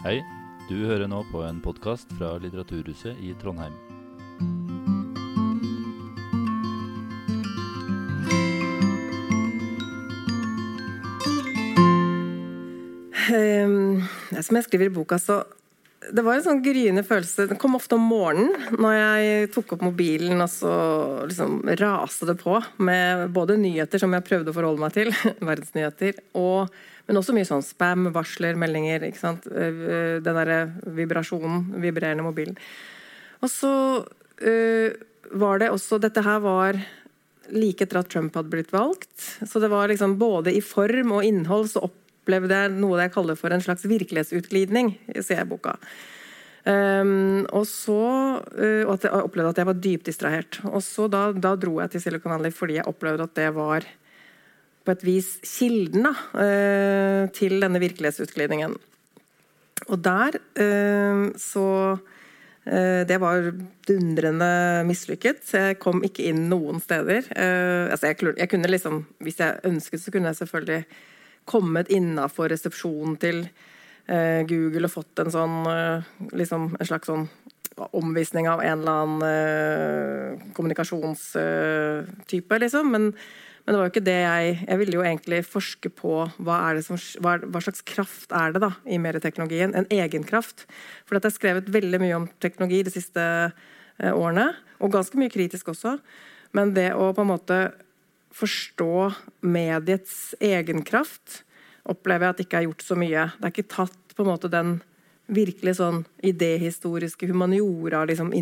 Hei, du hører nå på en podkast fra Litteraturhuset i Trondheim. Um, som jeg skriver i boka, så det var en sånn gryende følelse. Det kom ofte om morgenen når jeg tok opp mobilen og så liksom raste det på med både nyheter som jeg prøvde å forholde meg til, verdensnyheter, og, men også mye sånn spam, varsler, meldinger. ikke sant? Eh, den derre vibrasjonen, vibrerende mobilen. Og så uh, var det også Dette her var like etter at Trump hadde blitt valgt. Så det var liksom både i form og innhold så opp opplevde jeg noe jeg kaller for en slags virkelighetsutglidning, sier jeg i boka. Um, og så uh, og at jeg opplevde at jeg var dypt distrahert. Og så da, da, dro jeg til Silicon Valley fordi jeg opplevde at det var på et vis kilden da, uh, til denne virkelighetsutglidningen. Og der uh, så det var dundrende mislykket. Jeg kom ikke inn noen steder. Altså jeg, jeg, kunne liksom, Hvis jeg ønsket, så kunne jeg selvfølgelig kommet innafor resepsjonen til eh, Google og fått en sånn eh, liksom en slags sånn omvisning av en eller annen eh, kommunikasjonstype, liksom. Men, men, det var jo ikke det jeg Jeg ville jo egentlig forske på hva, som, hva, hva slags kraft er det da i medieteknologien. En egenkraft. For jeg har skrevet veldig mye om teknologi de siste eh, årene, og ganske mye kritisk også. Men det å på en måte forstå mediets egenkraft, opplever jeg at det ikke er gjort så mye. Det er ikke tatt på en måte den virkelig sånn idéhistoriske humaniora, liksom.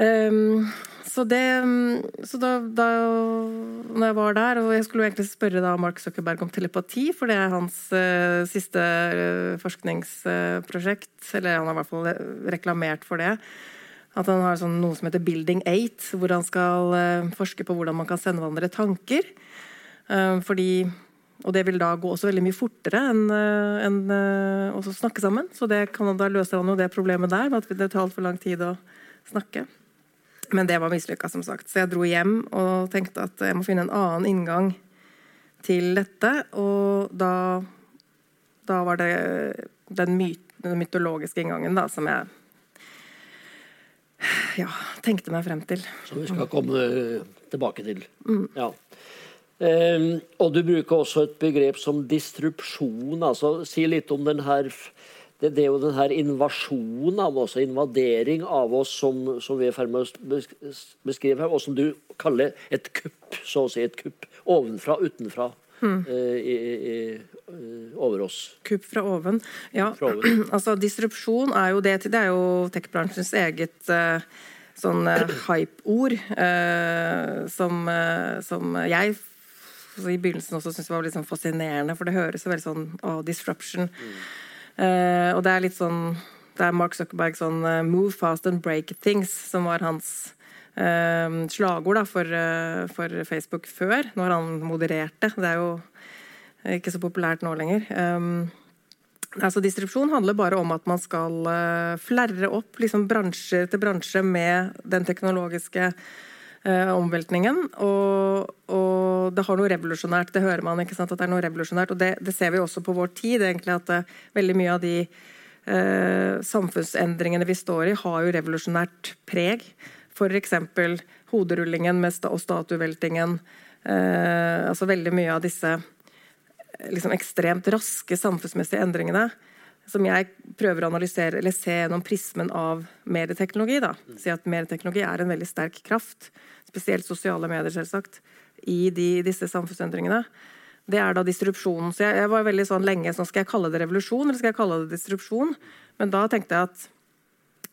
Um, så det Så da, da når jeg var der, og jeg skulle egentlig spørre da Mark Zuckerberg om telepati, for det er hans uh, siste uh, forskningsprosjekt, eller han har i hvert fall reklamert for det. At han har sånn, noe som heter Building 8, hvor han skal uh, forske på hvordan man kan sende hverandre tanker. Uh, fordi, og det vil da gå også veldig mye fortere enn uh, en, å snakke sammen. Så det kan, da løser han jo det problemet der, med at det tar altfor lang tid å snakke. Men det var mislykka, som sagt. Så jeg dro hjem og tenkte at jeg må finne en annen inngang til dette. Og da, da var det den, myt, den mytologiske inngangen da, som jeg ja, tenkte meg frem til. Som vi skal komme tilbake til. Mm. Ja. Um, og du bruker også et begrep som distrupsjon. altså Si litt om den her det, det, er jo den her invasjonen av oss, invadering av oss, som, som vi er i ferd med å beskrive her, og som du kaller et kupp. Så å si et kupp. Ovenfra, utenfra. Mm. I, i, Eh, over oss. Kupp fra oven. Ja, fra oven. altså disrupsjon er jo det Det er jo tech-bransjens eget uh, sånn uh, hype-ord uh, som, som, jeg i begynnelsen også syntes var litt sånn fascinerende, for det høres jo veldig sånn å, disruption. Mm. og det er litt sånn Det er Mark Zuckerberg sånn 'move fast and break things', som var hans slagord da, for, for Facebook før, når han modererte. Det er jo ikke så populært nå lenger. Um, altså Distribusjon handler bare om at man skal uh, flerre opp liksom bransje til bransje med den teknologiske eh, omveltningen. Og, og, det har noe revolusjonært. Det hører man, ikke sant, at det er noe revolusjonært. Og det, det ser vi også på vår tid, egentlig, at uh, veldig mye av de samfunnsendringene vi står i, har jo revolusjonært preg. F.eks. hoderullingen og statueveltingen. altså veldig mye av disse liksom ekstremt raske samfunnsmessige endringene som jeg prøver å analysere eller se gjennom prismen av medieteknologi. da. Si at Medieteknologi er en veldig sterk kraft, spesielt sosiale medier, selvsagt, i de, disse samfunnsendringene. Det er da distrupsjonen. Så jeg, jeg, var veldig sånn lenge sånn, Skal jeg kalle det revolusjon, eller skal jeg kalle det distrupsjon? Men da tenkte jeg at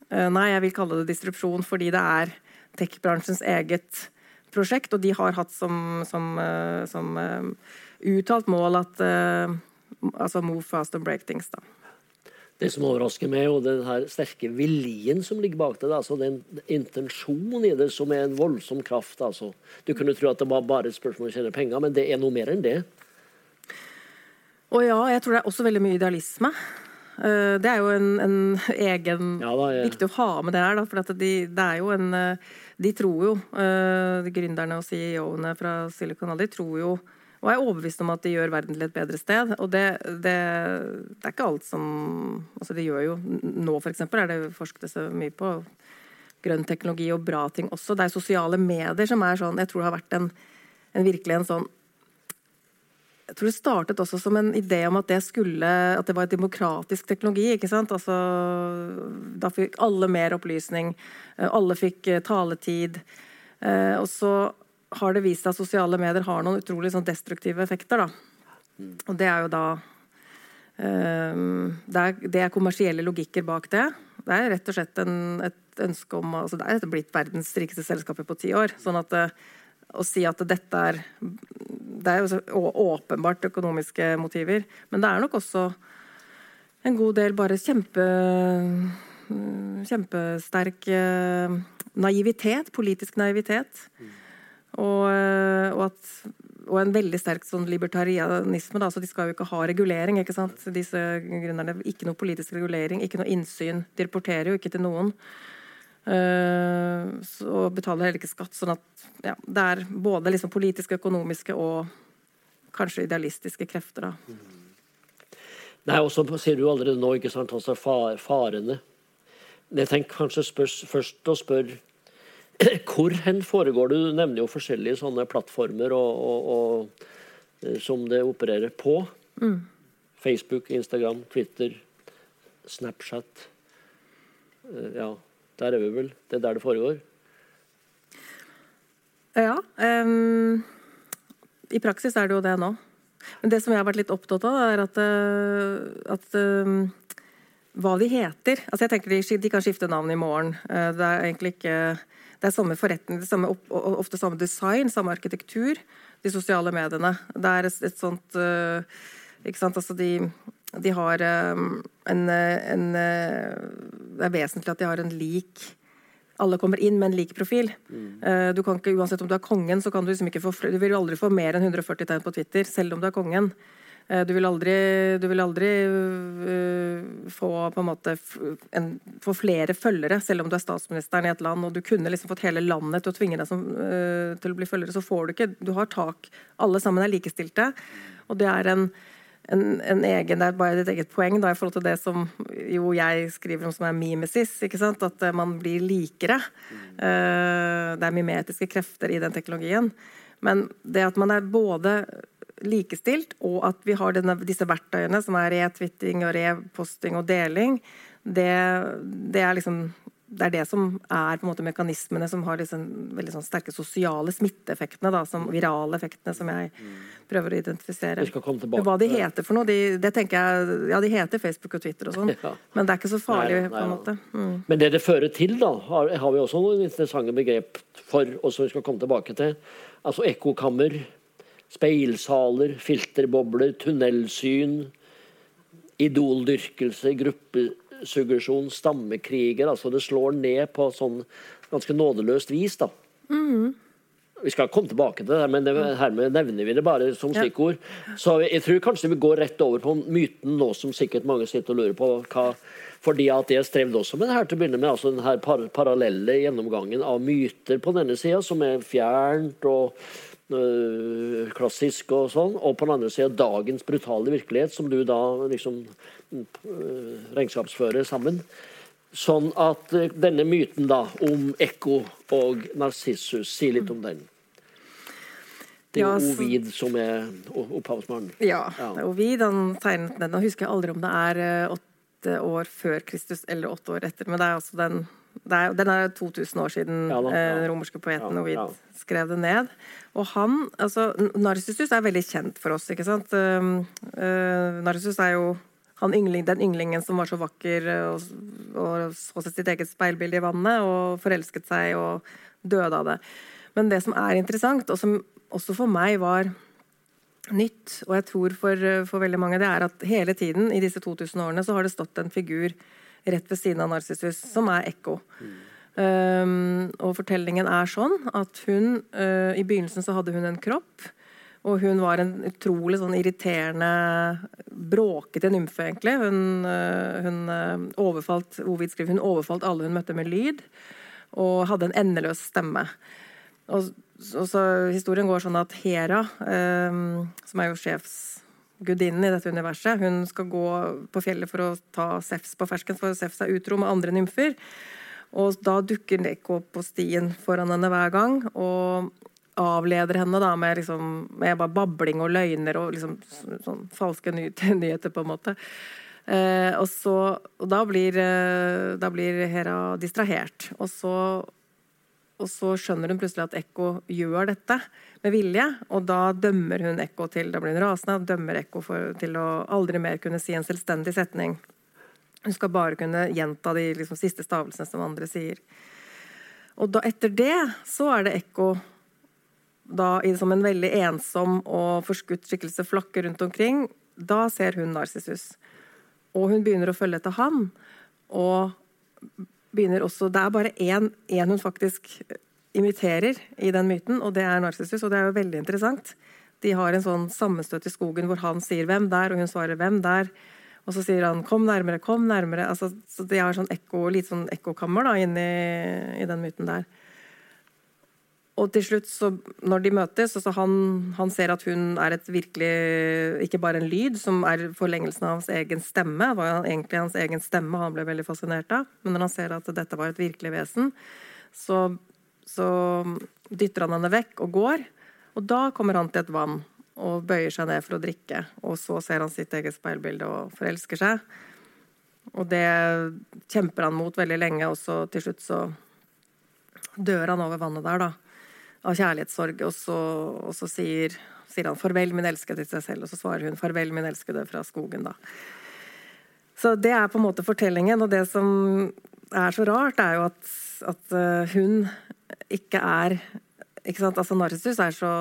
nei, jeg vil kalle det distrupsjon fordi det er tech-bransjens eget prosjekt, og de har hatt som, som, uh, som uh, uttalt mål at altså move fast and break things. da. Det som overrasker meg, og den her sterke viljen som ligger bak det, altså den intensjonen i det som er en voldsom kraft. altså. Du kunne tro at det var bare et spørsmål om å tjene penger, men det er noe mer enn det. Og ja, jeg tror det er også veldig mye idealisme. Eh, det er jo en, en egen ja, da, ja. Viktig å ha med det her, da, for de, det er jo en eh, De tror jo, de gründerne og CEO-ene fra Silicon Valley tror jo Og jeg er overbevist om at de gjør verden til et bedre sted. Og det, det, det er ikke alt som Altså, de gjør jo Nå, for eksempel, er det forsket så mye på grønn teknologi og bra ting også. Det er sosiale medier som er sånn Jeg tror det har vært en, en virkelig en sånn jeg tror det startet også som en idé om at det skulle at det var et demokratisk teknologi. ikke sant? Altså, da fikk alle mer opplysning. Alle fikk eh, taletid. Eh, og så har det vist seg at sosiale medier har noen utrolig sånn destruktive effekter. Da. Og det er jo da det, er, det, er, kommersielle logikker bak det. Det er rett og slett en, et ønske om altså Det er blitt verdens rikeste selskaper på ti år. sånn at å si at dette er Det er jo åpenbart økonomiske motiver, men det er nok også en god del bare kjempe kjempesterk uh, naivitet, politisk naivitet. Mm. Og, eh, og, at, og, en veldig sterk sånn libertarianisme. Da. Så de skal jo ikke ha regulering. ikke sant? Disse gründerne. Ikke noe politisk regulering, ikke noe innsyn. De rapporterer jo ikke til noen. Uh, og betaler heller ikke skatt. sånn at ja, det er både liksom politiske, økonomiske og kanskje idealistiske krefter. da. Nei, og så sier du allerede nå ikke sant, altså farene. Jeg tenker kanskje spørs, først å spørre hvor hen foregår det? Du nevner jo forskjellige sånne plattformer og, og, og, eh, som det opererer på. Mm. Facebook, Instagram, Twitter, Snapchat. Eh, ja, der er vi vel. Det er der det foregår. Ja. Um, I praksis er det jo det nå. Men det som jeg har vært litt opptatt av, er at, uh, at um, hva de heter Altså jeg tenker de, de, kan skifte navn i morgen. Uh, det er egentlig ikke det er samme forretning, det samme, ofte samme design, samme arkitektur. De sosiale mediene. Det er et, et sånt uh, Ikke sant, altså de, de har um, en, en uh, Det er vesentlig at de har en lik alle kommer inn med en lik profil. Mm. Du kan ikke, Uansett om du er kongen, så kan du liksom ikke få Du vil aldri få mer enn 140 tegn på Twitter, selv om du er kongen. Eh, du vil aldri, du vil aldri uh, få på en måte en, få flere følgere, selv om du er statsministeren i et land og du kunne liksom fått hele landet til å tvinge deg som, uh, til å bli følgere, så får du ikke. Du har tak. Alle sammen er likestilte. Og det er en, en, en egen, det er bare ditt eget poeng da, i forhold til det som jo jeg skriver om som er mimesis. ikke sant? At man blir likere. Uh, det er mimetiske krefter i den teknologien. Men det at man er både likestilt, og at vi har denne, disse verktøyene som er retwitting og reposting og deling, det, det, er liksom det er det som er på en måte mekanismene som har disse veldig sånn sterke sosiale smitteeffektene, da, som virale effektene, som jeg prøver å identifisere. Hva de heter for noe, de, det tenker jeg, ja, de heter Facebook og Twitter og sånn, ja. men det er ikke så farlig. Nei, nei, på en måte. Mm. Men det det fører til, da, har, har vi også noen interessante begrep for, og som vi skal komme tilbake til. Altså ekkokammer Speilsaler, filterbobler, tunnelsyn, idoldyrkelse, gruppesuggesjon, stammekriger. altså Det slår ned på sånn ganske nådeløst vis. da. Mm. Vi skal komme tilbake til det, men det, hermed nevner vi det bare som stikkord. Så jeg tror kanskje vi går rett over på myten nå, som sikkert mange sitter og lurer på. hva fordi at jeg strevde også med det her til å begynne med, altså den her par parallelle gjennomgangen av myter på denne sida, som er fjernt og klassisk og sånn, og på den andre sida dagens brutale virkelighet, som du da liksom eh, regnskapsfører sammen. Sånn at eh, denne myten da om Ekko og Narsissus, si litt om den. Det er jo Ovid som er opphavsmannen. Ja, det er Ovid han tegnet den. Nå husker jeg aldri om det er åtte år før Kristus eller åtte år etter, men det er altså den er, den er 2000 år siden ja, da, ja. den romerske poeten Ovid skrev det ned. Og han, altså, Narsissus er veldig kjent for oss. ikke sant? Uh, uh, Narsissus er jo yngling, den ynglingen som var så vakker og, og så sitt eget speilbilde i vannet og forelsket seg og døde av det. Men det som er interessant, og som også for meg var nytt, og jeg tror for, for veldig mange, det er at hele tiden i disse 2000 årene så har det stått en figur rett ved siden av Narsissus, som er Ekko. Mm. Um, og fortellingen er sånn at hun uh, I begynnelsen så hadde hun en kropp. Og hun var en utrolig sånn irriterende, bråkete nymfe, egentlig. Hun, uh, hun uh, overfalt Ovid skriver, hun overfalt alle hun møtte med lyd, og hadde en endeløs stemme. Og så, så, historien går sånn at Hera, eh, som er jo sjefsgudinnen i dette universet, hun skal gå på fjellet for å ta Sefs på fersken, for Sefs er utro med andre nymfer. Og da dukker Neko opp på stien foran henne hver gang og avleder henne da med, liksom, med bare babling og løgner og liksom, sånn falske nyheter, på en måte. Eh, og, så, og da, blir, eh, da blir Hera distrahert. Og så og så skjønner hun plutselig at Ekko gjør dette med vilje, og da dømmer hun Ekko til Da blir hun rasende dømmer Ekko til å aldri mer kunne si en selvstendig setning. Hun skal bare kunne gjenta de liksom, siste stavelsene som andre sier. Og da, etter det så er det Ekko da som en veldig ensom og forskutt skikkelse flakker rundt omkring. Da ser hun Narsissus. Og hun begynner å følge etter han. Og begynner også Det er bare én, hun faktisk imiterer i den myten, og det er Narsissus. Og det er jo veldig interessant. De har en sånn sammenstøt i skogen hvor han sier 'hvem der', og hun svarer 'hvem der'. Og så sier han 'kom nærmere, kom nærmere'. Altså, så de har sånn ekko, litt sånn ekkokammer da, inni i den myten der. Og til slutt, så, når de møtes, så han, han, ser at hun er et virkelig Ikke bare en lyd, som er forlengelsen av hans egen stemme. Det var egentlig hans egen stemme han ble veldig fascinert av. Men når han ser at dette var et virkelig vesen, så, så dytter han henne vekk og går. Og da kommer han til et vann og bøyer seg ned for å drikke. Og så ser han sitt eget speilbilde og forelsker seg. Og det kjemper han mot veldig lenge, og så til slutt så dør han over vannet der, da av kjærlighetssorg, og så, og så sier, sier, han 'farvel, min elskede' til seg selv, og så svarer hun 'farvel, min elskede' fra skogen, da. Så det er på en måte fortellingen, og det som er så rart, er jo at, at eh, hun ikke er ikke sant? Altså Narcissus er så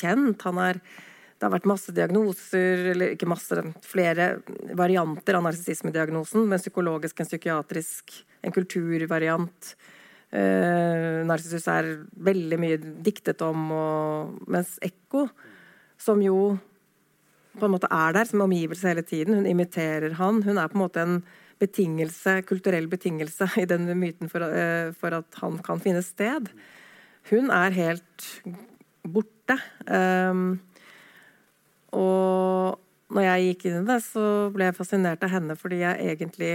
kjent. Han er, det har vært masse diagnoser, eller ikke masse, flere varianter av narsissismediagnosen. men psykologisk, en psykiatrisk, en kulturvariant. Uh, Narsissus er veldig mye diktet om, og, mens Ekko, som jo på en måte er der som omgivelse hele tiden, hun imiterer han. Hun er på en måte en betingelse, kulturell betingelse i den myten for, uh, for at han kan finne sted. Hun er helt borte. Um, og når jeg gikk inn i det, så ble jeg fascinert av henne fordi jeg egentlig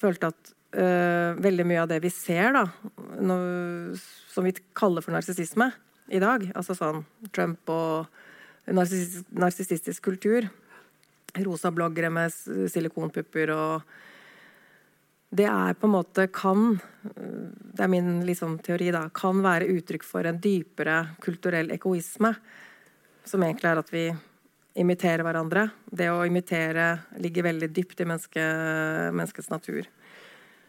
følte at uh, veldig mye av det vi ser, da, noe, som vi kaller for narsissisme i dag, altså sånn Trump og narsissistisk kultur, rosa bloggere med silikonpupper og det er på en måte kan Det er min liksom, teori, da. Kan være uttrykk for en dypere kulturell egoisme. Som egentlig er at vi imiterer hverandre. Det å imitere ligger veldig dypt i menneske, menneskets natur.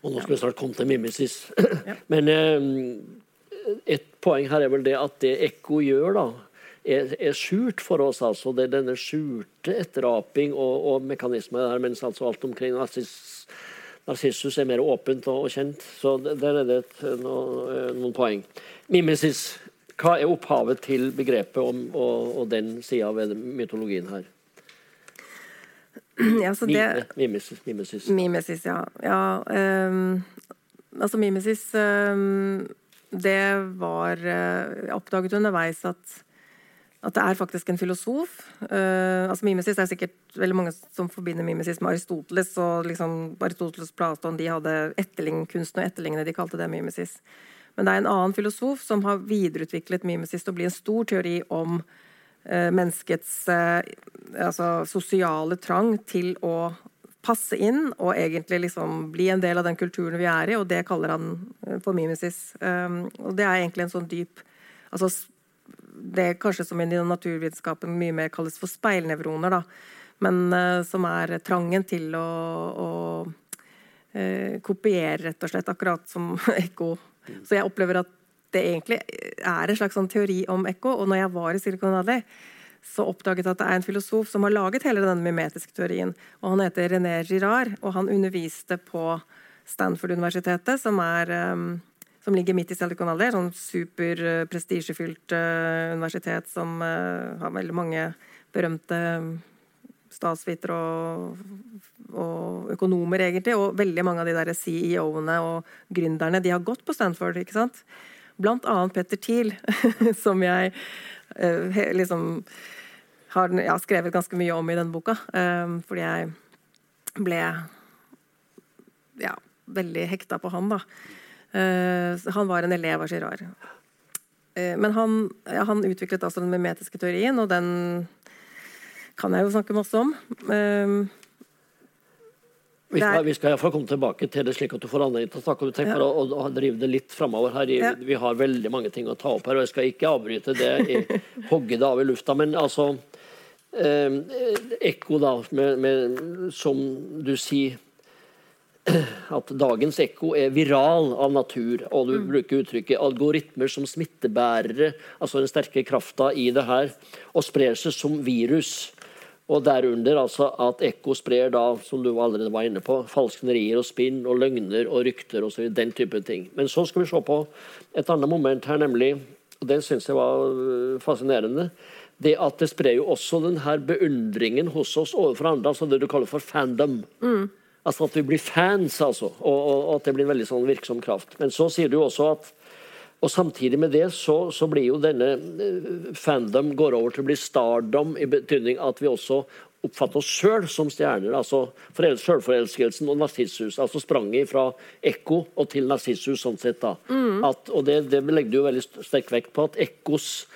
Og nå skal vi snart komme til mimesis. Ja. Men eh, et poeng her er vel det at det ekko gjør, da, er, er, skjult for oss. altså. Det er denne skjulte etteraping og, og mekanismer der, mens altså alt omkring narsiss, narsissus er mer åpent og, og kjent. Så der er det et, no, noen poeng. Mimesis. Hva er opphavet til begrepet om, og, og den sida ved mytologien her? Ja, så det, mimesis, mimesis. Mimesis, ja. ja um, altså mimesis um, Det var Jeg oppdaget underveis at, at det er faktisk en filosof. Uh, altså Mimesis er sikkert veldig mange som forbinder mimesis med Aristoteles. og liksom Aristoteles Platon de hadde etterlign, og etterlingene. de kalte det mimesis. Men det er en annen filosof som har videreutviklet mimesis til å bli en stor teori om menneskets altså, sosiale trang til å passe inn og egentlig liksom bli en del av den kulturen vi er i, og det kaller han eh, for mimesis. Og det er egentlig en sånn dyp altså, Det kanskje som i naturvitenskapen mye mer kalles for speilnevroner, da. Men som er trangen til å, å kopiere, rett og slett. Akkurat som ekko. Så jeg opplever at det egentlig er en slags sånn teori om ekko. Og når jeg var i Silicon Valley, så oppdaget at det er en filosof som har laget hele denne mimetiske teorien. og Han heter René Girard, og han underviste på Stanford-universitetet, som, um, som, ligger midt i Silicon Valley. Sånn superprestisjefylt uh, universitet som uh, har veldig mange berømte statsvitere og, og, økonomer, egentlig. Og veldig mange av de der CEO-ene og gründerne de har gått på Stanford. ikke sant? Annet Petter Thiel, som jeg uh, liksom har ja, skrevet ganske mye om i denne boka. Uh, fordi jeg ble ja, veldig hekta på han, da. Uh, han var en elev av Girard. men han, ja, han, utviklet altså den memetiske teorien, og den kan jeg jo snakke masse om. Vi skal, vi skal iallfall komme tilbake til det slik at du får anledning til å snakke. Du tenker ja. å, å, drive det litt framover her. I, ja. Vi har veldig mange ting å ta opp her, og jeg skal ikke avbryte det, i, hogge det av i lufta. Men altså eh, Ekko, da, med, med, som du sier at dagens ekko er viral av natur, og du mm. bruker uttrykket algoritmer som smittebærere, altså den sterke krafta i det her, og sprer seg som virus. Og derunder altså at Ekko sprer da, som du allerede var inne på, falsknerier og spinn og løgner og rykter og så den type ting. Men så skal vi se på et annet moment her, nemlig, og det syns jeg var øh, fascinerende, det at det sprer jo også den her beundringen hos oss overfor andre, altså det du kaller for fandom. Mm. Altså at vi blir fans, altså, og, og, og, at det blir en veldig sånn virksom kraft. Men så sier du også at og Samtidig med det så, så, blir jo denne eh, fandom går over til å bli stardom, i betydning at vi også oppfatter oss sjøl som stjerner. altså Sjølforelskelsen og Narsissus. altså Spranget fra Ekko og til Narsissus. sånn sett da. Mm. At, og det, det, legger du jo veldig sterk vekt på, at Ekkos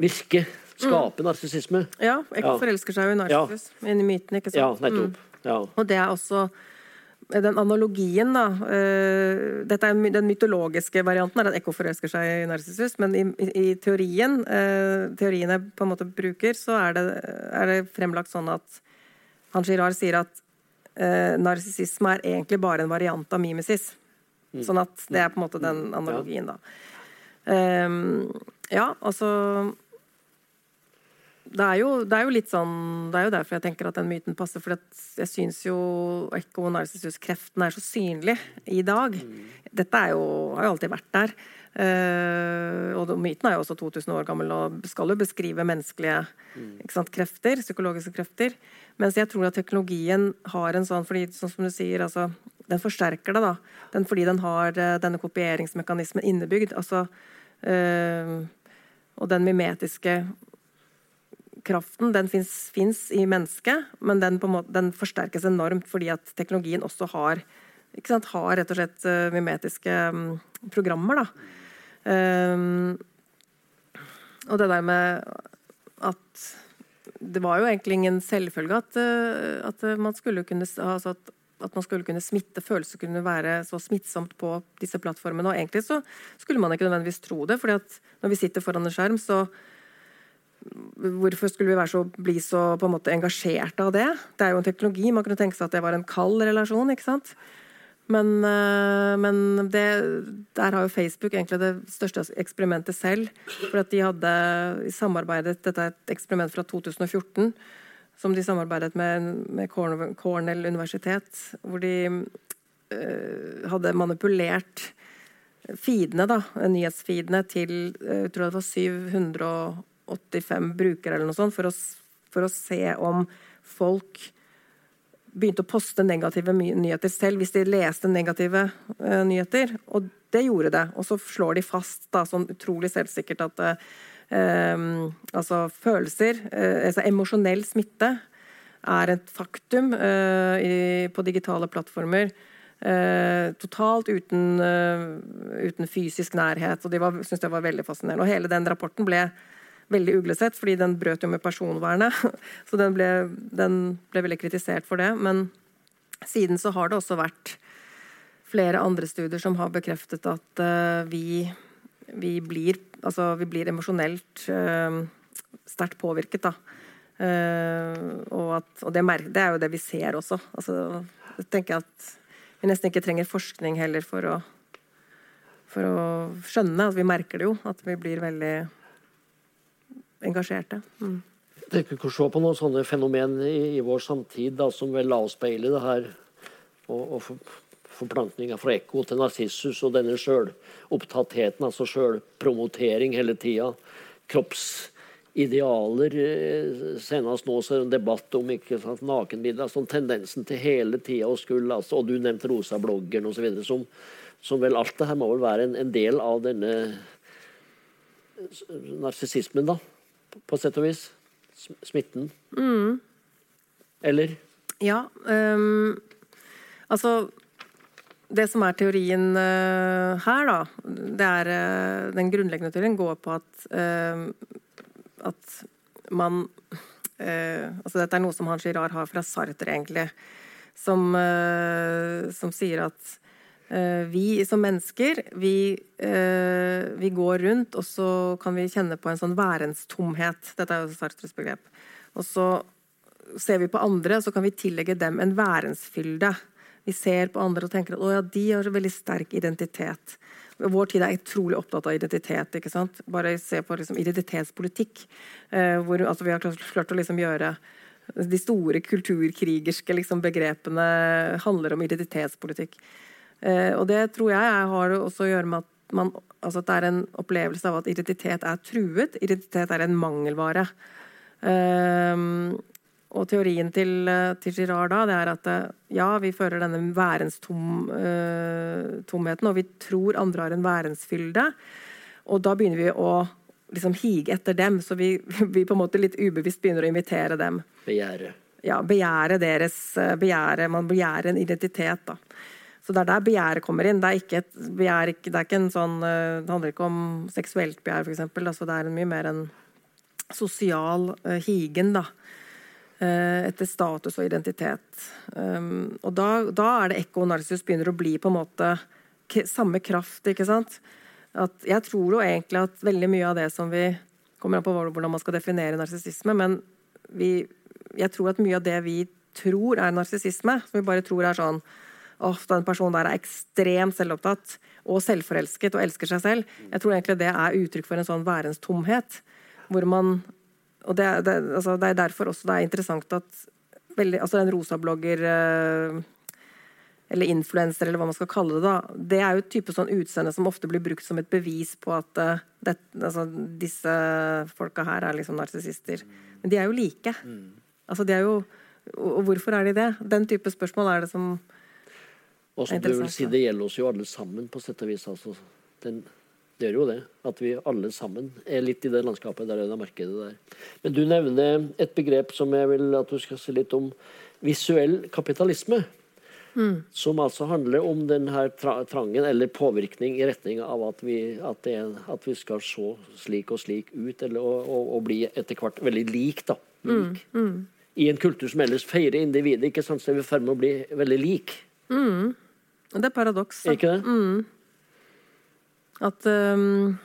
virke skaper mm. narsissisme. Ja, Ekko ja. forelsker seg jo i Narsissus, ja. i myten. ikke sant? Ja, nettopp. Mm. Ja. Og det er også den analogien, da uh, Dette er den mytologiske varianten, er at Ekko forelsker seg i Narsissus. Men i, i teorien, uh, teorien jeg på en måte bruker, så er det, er det fremlagt sånn at han Girard sier at uh, narsissisme er egentlig bare en variant av mimesis. Mm. Sånn at det er på en måte den analogien, da. Um, ja, altså det er, jo, det er, jo, litt sånn Det er jo derfor jeg tenker at den myten passer. For jeg syns jo ekko narcissus-kreften er så synlig i dag. Mm. Dette jo, har jo alltid vært der. Uh, og myten er jo også 2000 år gammel og skal jo beskrive menneskelige mm. sant, krefter. Psykologiske krefter. Mens jeg tror at teknologien har en sånn fordi, sånn som du sier, altså, Den forsterker det, da. Den, fordi den har uh, denne kopieringsmekanismen innebygd. Altså, uh, og den mimetiske kraften den fins i mennesket, men den, måte, den, forsterkes enormt fordi at teknologien også har, sant, har rett og slett uh, mimetiske um, programmer. Um, og det der med at Det var jo egentlig ingen selvfølge at, uh, at man skulle kunne altså at, at man skulle kunne smitte, følelser kunne være så smittsomt på disse plattformene. Og egentlig så skulle man ikke nødvendigvis tro det, fordi at når vi sitter foran en skjerm, så Hvorfor skulle vi så, bli så på en måte engasjert av det? Det er jo en teknologi. Man kunne tenke seg at det var en kald relasjon. ikke sant? Men, eh, men det, der har jo Facebook egentlig det største eksperimentet selv. For at de hadde samarbeidet Dette er et eksperiment fra 2014 som de samarbeidet med, med Cornell universitet. Hvor de øh, hadde manipulert feedene, da, nyhetsfeedene til uh, jeg tror det var 700 85 brukere eller noe sånt, for å, for å se om folk begynte å poste negative nyheter selv hvis de leste negative uh, nyheter. Og det gjorde det. Og så slår de fast da, sånn utrolig selvsikkert at uh, altså følelser, uh, altså emosjonell smitte, er et faktum i, på digitale plattformer. totalt uten, uten, fysisk nærhet. Og de syntes det var veldig fascinerende. Og hele den rapporten ble veldig uglesett, fordi den brøt jo med personvernet. Så den ble, den ble, veldig kritisert for det. Men siden så har det også vært flere andre studier som har bekreftet at uh, vi, vi, blir, altså, vi blir emosjonelt uh, sterkt påvirket, da. Uh, og, at, og det, det, er jo det vi ser også. Altså, jeg tenker at vi nesten ikke trenger forskning heller for å, for å skjønne at vi merker det jo. At vi blir veldig engasjerte. Mm. Dere kan se på noen sånne fenomen i, i vår samtid da, som vel avspeiler det her. Og, og for, forplantninga fra ekko til narsissus og denne sjølopptattheten, altså sjølpromotering hele tida. Kroppsidealer. Eh, senest nå så er det en debatt om ikke sant, nakenbilder. Altså, tendensen til hele tida å skulle altså, Og du nevnte rosa-bloggeren osv. som som vel alt det her må vel være en, en del av denne narsissismen, da. På, sett og vis. Smitten. Mm. Eller? Ja. Um, altså Det som er teorien uh, her, da, det er uh, Den grunnleggende teorien går på at uh, at man Altså dette er noe som Hans Girard har fra Sartre, egentlig. Som, som sier at vi som mennesker, vi, vi, går rundt, og så kan vi kjenne på en sånn værenstomhet. Dette er jo Sartres begrep. Og så ser vi på andre, så kan vi tillegge dem en værensfylde. Vi ser på andre og tenker at å ja, de har veldig sterk identitet. Vår tid er utrolig opptatt av identitet. ikke sant? Bare se på liksom, identitetspolitikk. Eh, hvor altså, vi har klart å liksom, gjøre De store kulturkrigerske liksom, begrepene handler om identitetspolitikk. Eh, og det tror jeg har også å gjøre med at, man, altså at det er en opplevelse av at identitet er truet. Identitet er en mangelvare. Um, og teorien til, eh, til, Girard da, det er at eh, ja, vi fører denne værenstomheten, uh, og vi tror andre har en værensfylde. Og da begynner vi å liksom hige etter dem, så vi, vi, på en måte litt ubevisst begynner å invitere dem. Begjære. Ja, begjære deres begjære, Man begjærer en identitet, da. Så det er der begjæret kommer inn. Det ikke, begjær, det ikke sånn Det handler ikke om seksuelt begjær, f.eks. Altså, det er mye mer en sosial uh, higen, da. Eh, etter status og identitet. Um, og da, da, er det ekko narsis begynner å bli på en måte samme kraft. ikke sant? At jeg tror jo egentlig at veldig mye av det som vi kommer an på hvordan man skal definere narsissisme, men vi, jeg tror at mye av det vi tror er narsissisme, som vi bare tror er sånn at den personen der er ekstremt selvopptatt og selvforelsket og elsker seg selv. Jeg tror egentlig det er uttrykk for en sånn værenstomhet, hvor man og det, det, altså, det, er derfor også det er interessant at veldig, altså en rosablogger eh, eller influenser, eller hva man skal kalle det, da, det er jo et type sånn utseende som ofte blir brukt som et bevis på at uh, det, altså, disse folka her er liksom narsissister. Men de er jo like. Altså, de er jo Og hvorfor er de det? Den type spørsmål er det som og som du vil si, Det gjelder oss jo alle sammen, på sett og vis. altså den det gjør jo det. At vi alle sammen er litt i det landskapet der det markedet der. Men du nevner et begrep som jeg vil at du skal si litt om. Visuell kapitalisme. Mm. Som altså handler om den her trangen eller påvirkning i retning av at vi, at er, at vi skal se slik og slik ut, eller, og, og, og bli etter hvert veldig lik. da. Lik. Mm. Mm. I en kultur som ellers feirer individet, ikke sant, så er vi i ferd med å bli veldig lik. Mm. Det er paradoks. Ikke det? Mm. At um,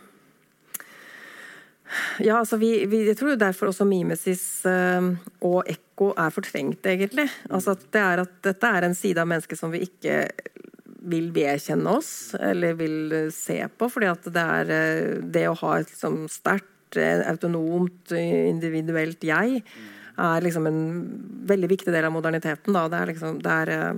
ja, altså vi, vi, jeg tror derfor også mimesis uh, og ekko er fortrengt, egentlig. Altså at det er at dette er en side av mennesket som vi ikke vil vedkjenne oss, eller vil se på. fordi at det er uh, det å ha et liksom, sterkt, uh, autonomt, individuelt jeg, er liksom en veldig viktig del av moderniteten. Da. Det er liksom det er,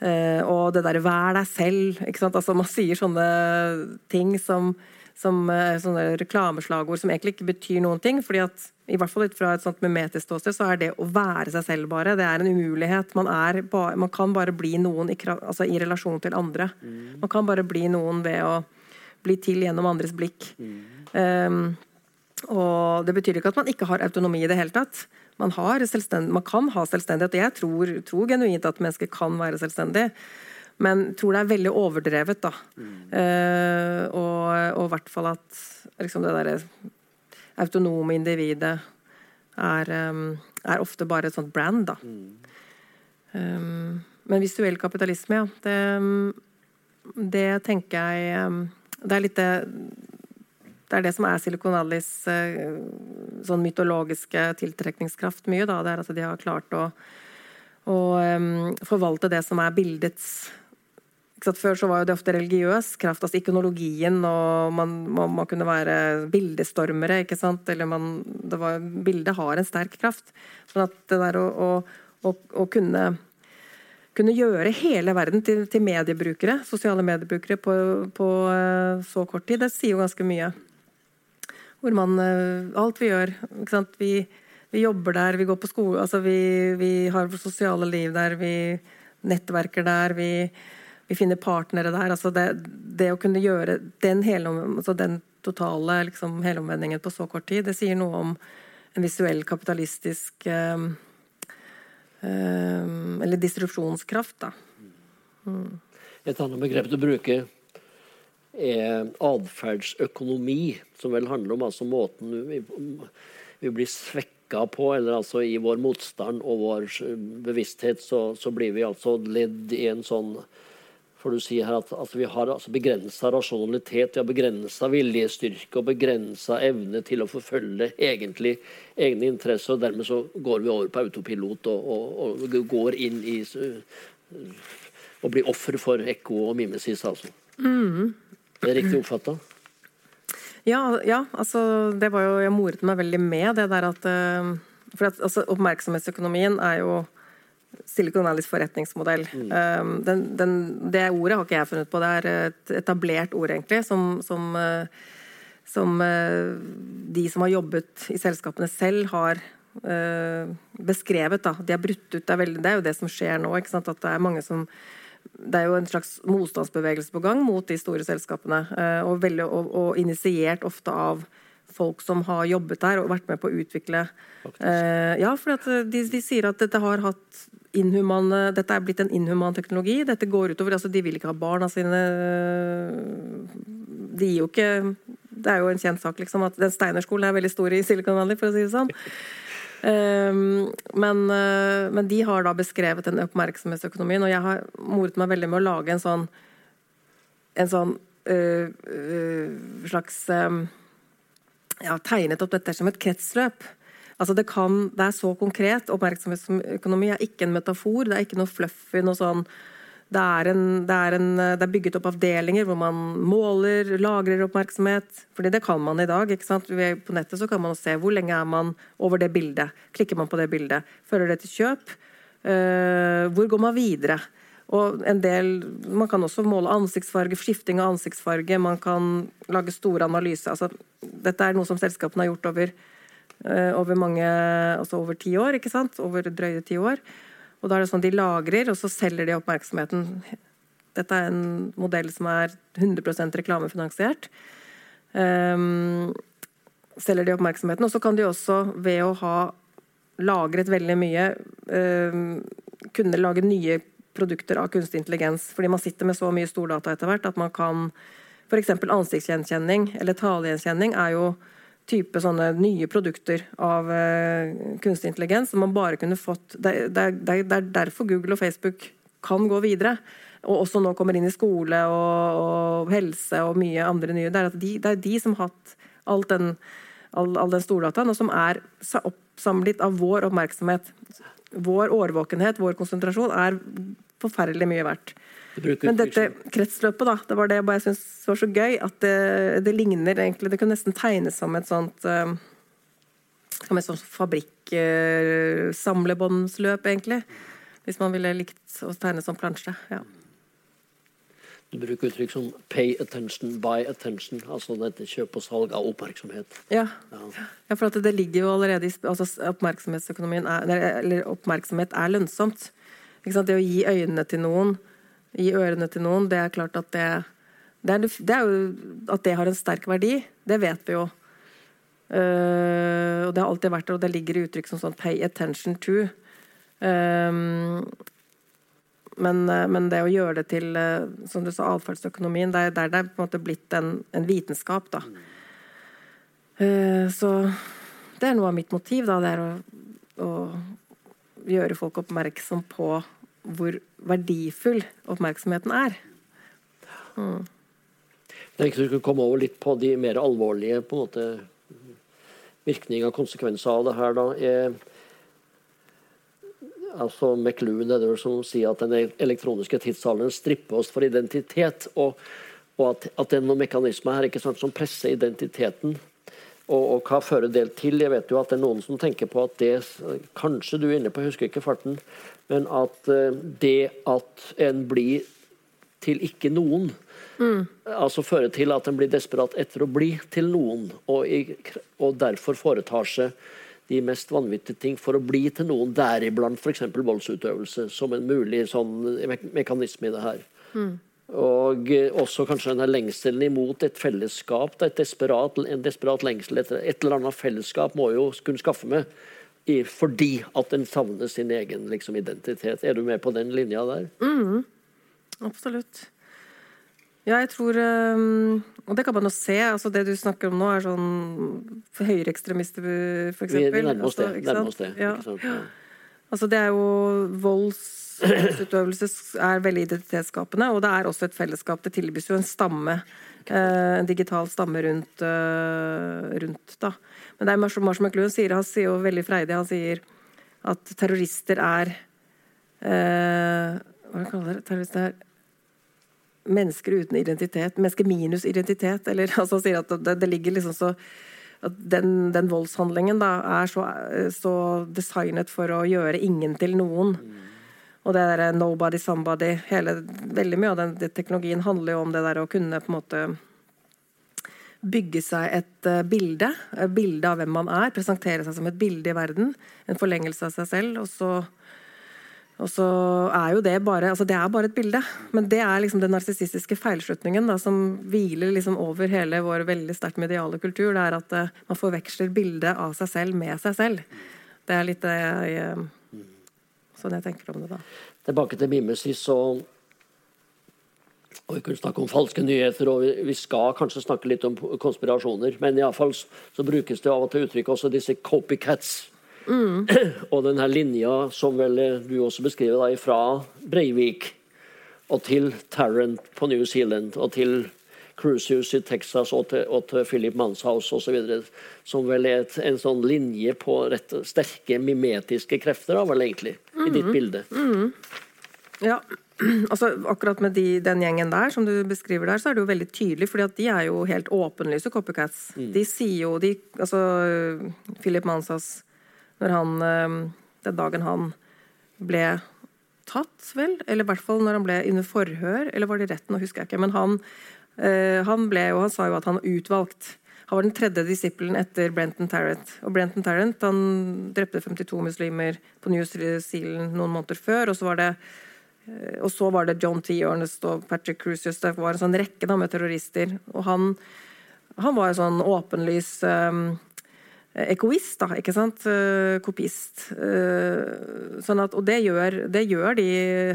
og det derre 'vær deg selv'. Altså Man sier sånne ting som, som uh, sånne reklameslagord som egentlig ikke betyr noen ting. fordi at i hvert fall ut fra et sånt mimetisk ståsted, så er det å være seg selv bare det er en umulighet. Man, er man kan bare bli noen i, altså i relasjon til andre. Mm. Man kan bare bli noen ved å bli til gjennom andres blikk. Mm. Um, og det betyr ikke at man ikke har autonomi i det hele tatt man, man, kan ha selvstendighet. Jeg tror, tror, genuint at mennesker kan være selvstendig, men tror det er veldig overdrevet. da. Mm. Uh, og, i hvert fall at liksom det derre autonome individet er, um, er, ofte bare et sånt brand, da. Mm. Um, men visuell kapitalisme, ja. Det, det tenker jeg um, Det er litt det det er det som er Silicon Valleys eh, sånn mytologiske tiltrekningskraft mye. Da. Det er at de har klart å, å um, forvalte det som er bildets Før så var det ofte religiøs kraft, altså ikonologien, og man, man, man kunne være bildestormere. ikke sant? Eller man, var, Bildet har en sterk kraft. Sånn at det der å, å, å, kunne kunne gjøre hele verden til, til, mediebrukere, sosiale mediebrukere på, på uh, så kort tid, det sier jo ganske mye. Hvor man eh, Alt vi gjør. Vi, vi, jobber der, vi går på skole altså vi, vi har sosiale liv der, vi nettverker der, vi vi finner partnere der. altså Det, det å kunne gjøre den, hele, altså den totale liksom, helomvendingen på så kort tid, det sier noe om en visuell kapitalistisk um, um, Eller distribusjonskraft, da. Mm. Et annet begrep du bruker, er atferdsøkonomi, som vel handler om altså måten vi, vi blir svekka på, eller altså i vår motstand og vår bevissthet, så, så blir vi altså ledd i en sånn for du sier her at, at vi har altså begrensa rasjonalitet, vi har begrensa viljestyrke og begrensa evne til å forfølge egentlig egne interesser. og Dermed så går vi over på autopilot og, og, og går inn i og blir offer for ekko og mimesis, altså. Mm. Det er riktig oppfatta? Ja, ja, altså det var jo Jeg moret meg veldig med det der at eh, For at, altså, oppmerksomhetsøkonomien er jo Silicon Valleys forretningsmodell. Mm. Um, den, den, det ordet har ikke jeg funnet på, det er et etablert ord, egentlig, som, som, uh, som de som har jobbet i selskapene selv, har beskrevet. Da. De har brutt ut, det er, veldig, det er, jo det som skjer nå. At det er mange som det er jo en slags motstandsbevegelse på gang mot de store selskapene. Eh, og, veldig, og, og initiert ofte av folk som har jobbet der og vært med på å utvikle eh, Ja, for eh, de, de, sier at dette har hatt inhumane Dette er blitt en inhuman teknologi. Dette går utover altså De vil ikke ha barna sine De gir jo ikke Det er jo en kjent sak, liksom, at den Steinerskolen er veldig stor i Silicon Valley, for å si det sånn. Ehm, men, eh, men, de har da beskrevet den oppmerksomhetsøkonomien, og jeg har moret meg veldig med å lage en sånn en sånn øh, øh, slags øh, ja, tegnet opp dette som et kretsløp. Altså det, kan, det er så konkret. Oppmerksomhetsøkonomi er ikke en metafor. Det er ikke noe fluffy, noe sånn det er, en, det, er en, det er, bygget opp avdelinger hvor man måler, lagrer oppmerksomhet. fordi det kan man i dag. ikke sant? På nettet kan man se hvor lenge er man over det bildet. Klikker man på det bildet, fører det til kjøp? Uh, hvor går man videre? Og en del, Man kan også måle ansiktsfarge, skifting av ansiktsfarge. Man kan lage store analyser. Altså, dette er noe som selskapene har gjort over, uh, over mange, altså over ti år. ikke sant? Over drøye ti år. Og da er det sånn De lagrer, og så selger de oppmerksomheten. Dette er en modell som er 100 reklamefinansiert. Um, selger de oppmerksomheten. Og så kan de også, ved å ha lagret veldig mye, um, kunne lage nye produkter av kunstig intelligens. Fordi man sitter med så mye stordata etter hvert at man kan F.eks. ansiktsgjenkjenning eller talegjenkjenning er jo type sånne nye produkter av uh, kunstig intelligens som man bare kunne fått det, er derfor Google og Facebook kan gå videre. Og også nå kommer inn i skole og, og helse og mye andre nye. Det er, de, det er de som har hatt all den, all, all den stordataen, og som er oppsamlet av vår oppmerksomhet. Vår årvåkenhet, vår konsentrasjon, er forferdelig mye verdt. Men dette kretsløpet, da, det var det jeg syntes var så gøy. At det, det, ligner egentlig Det kunne nesten tegnes som et sånt uh, Som et sånt fabrikksamlebåndsløp, uh, egentlig. Hvis man ville likt å tegne som plansje. ja. Du bruker uttrykk som 'pay attention, buy attention', altså dette kjøp og salg av oppmerksomhet. Ja, ja. ja for det ligger jo allerede i altså oppmerksomhetsøkonomien er, eller oppmerksomhet er lønnsomt. Det å gi øynene til noen i ørene til noen, det er klart at det, det, er, det er, jo at det har en sterk verdi. Det vet vi jo. Uh, og det har alltid vært der, og det ligger i uttrykk som sånn 'pay attention to'. Um, men, men, det å gjøre det til uh, som du sa, atferdsøkonomien, det er der det er på en måte blitt en, en vitenskap. da. Uh, så det er noe av mitt motiv. da, Det er å, å gjøre folk oppmerksom på hvor verdifull oppmerksomheten er. Mm. Jeg tenkte du skulle komme over litt på de mer alvorlige på en måte, virkninger og konsekvenser av det her. da. er altså McLuhan er det som sier at den elektroniske tidsalderen stripper oss for identitet. Og, og at, at, det er noen mekanismer her sant, som presser identiteten. Og, og, hva fører det til? Jeg vet jo at det er noen som tenker på at det Kanskje du er inne på, jeg husker ikke farten, men at eh, det at en blir til ikke noen, mm. altså fører til at en blir desperat etter å bli til noen, og, og derfor foretar seg de mest vanvittige ting for å bli til noen, deriblant f.eks. voldsutøvelse, som en mulig sånn me mekanisme i det her. Mm. Og eh, også kanskje denne lengselen imot et fellesskap. Et desperat, en desperat lengsel etter et eller annet fellesskap må jo kunne skaffe med. I, fordi at en savner sin egen liksom, identitet. Er du med på den linja der? Mm, absolutt. Ja, jeg tror um, Og det kan man jo se. altså Det du snakker om nå, er sånn høyreekstremister, f.eks. Vi, vi nærmer oss det. Altså, nærmer oss det ja. ja. Altså, det er jo volds voldsutøvelse er veldig identitetsskapende, og det er også et fellesskap. Det tilbys jo en stamme, eh, en digital stamme rundt, eh, rundt da. Men det er Marshall, Marshall McLuhan sier, han sier jo veldig freidig, han sier at terrorister er eh, Hva kaller det? Terrorister er mennesker uten identitet. Mennesker minus identitet. Eller altså, han sier at det, det ligger liksom så at den, den voldshandlingen da, er så, så, designet for å gjøre ingen til noen. Mm. Og det der 'nobody, somebody' hele, Veldig mye av den, teknologien handler jo om det der å kunne på en måte bygge seg et uh, bilde. Et bilde av hvem man er. Presentere seg som et bilde i verden. En forlengelse av seg selv. Og så, og så er jo det bare altså det er bare et bilde. Men det er liksom den narsissistiske feilslutningen da, som hviler liksom over hele vår veldig sterkt mediale kultur. Det er at uh, man forveksler bildet av seg selv med seg selv. Det er litt det jeg uh, sånn jeg tenker om det, da. Tilbake til mimesis og og Vi kunne snakke om falske nyheter, og vi skal kanskje snakke litt om konspirasjoner. Men iallfall så brukes det av og til uttrykk også disse copycats. Mm. og den her linja som vel du også beskriver, da, fra Breivik og til Tarrant på New Zealand og til Cruises i Texas og til, og til Philip Manshaus osv. Som vel er et, en sånn linje på rett, sterke mimetiske krefter, da, vel egentlig, i ditt mhm. bilde. Mm. Ja, altså akkurat med de, den gjengen der, som du beskriver der, så er det jo veldig tydelig, fordi at de er jo helt åpenlyse copycats. Mm. De sier jo de, Altså, Philip Manshaus, når han eh, Den dagen han ble tatt, vel? Eller i hvert fall når han ble under forhør, eller var det retten, nå husker jeg ikke. Men han han, ble, og han sa jo at han var utvalgt. Han var den tredje disippelen etter Brenton Tarrant. Og Brenton Tarrant han drepte 52 muslimer på New Zealand noen måneder før. Og så var det, eh, så var det John T. Ernest og Patrick Crucius. Det var en sånn rekke da, med terrorister. Og han, han var en sånn åpenlys um, egoist, da, ikke sant? Eh, kopist. Eh, sånn at, og det gjør, det gjør de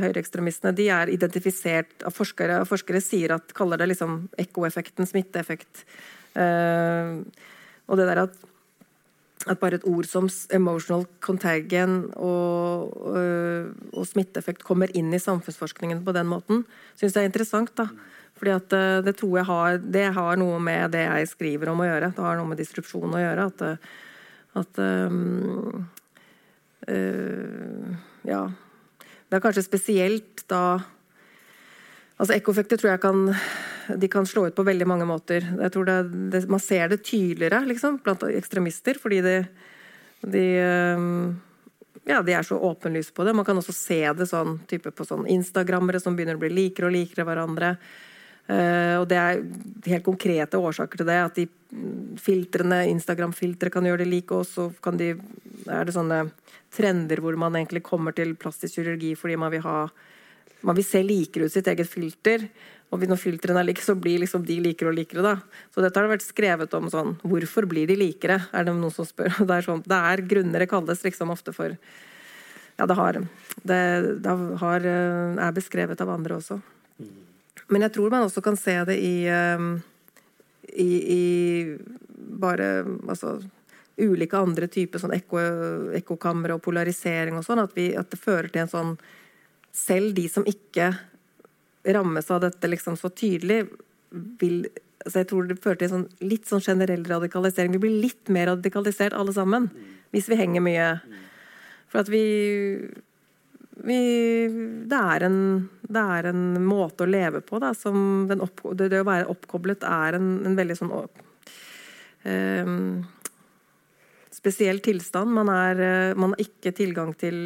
høyreekstremistene. De er identifisert av forskere. Forskere sier at, kaller det liksom ekkoeffekten, smitteeffekt. Eh, og det der at, at bare et ord som emotional contagion og, og smitteeffekt kommer inn i samfunnsforskningen på den måten, syns jeg er interessant. da. Fordi at eh, det tror jeg har, det har noe med det jeg skriver om å gjøre. Det har noe med disrupsjon å gjøre. At, eh, at um, uh, Ja. Det er kanskje spesielt da Altså Ekkoeffekter tror jeg kan de kan slå ut på veldig mange måter. Jeg tror det, det, Man ser det tydeligere liksom, blant ekstremister, fordi de, de ja, de er så åpenlyse på det. Man kan også se det sånn, på sånn Instagrammere som begynner å bli likere og likere hverandre. Uh, og det er helt konkrete årsaker til det. At de filtrene, Instagram-filtre kan gjøre det like, og kan de, er det sånne trender hvor man egentlig kommer til plastisk kirurgi fordi man vil ha man vil se likere ut sitt eget filter. Og når filtrene er like, så blir liksom de likere og likere. da. Så dette har det vært skrevet om sånn Hvorfor blir de likere? Er det noen som spør? Det er, sånn, det er grunner det kalles liksom ofte for Ja, det har Det, det har, eh, er beskrevet av andre også. Men jeg tror man også kan se det i, ehm, i, i bare altså, ulike andre typer sånn ekkokamre og polarisering og sånn, at, at, det fører til en sånn Selv de som ikke rammes av dette liksom så tydelig, vil altså Jeg tror det fører til en sånn, litt sånn generell radikalisering. Vi blir litt mer radikalisert alle sammen hvis vi henger mye. For at vi vi, det, er en, det, er en, måte å leve på da, som opp, det, det, å være oppkoblet er en, en veldig sånn eh, spesiell tilstand. Man, er, eh, man, har ikke tilgang til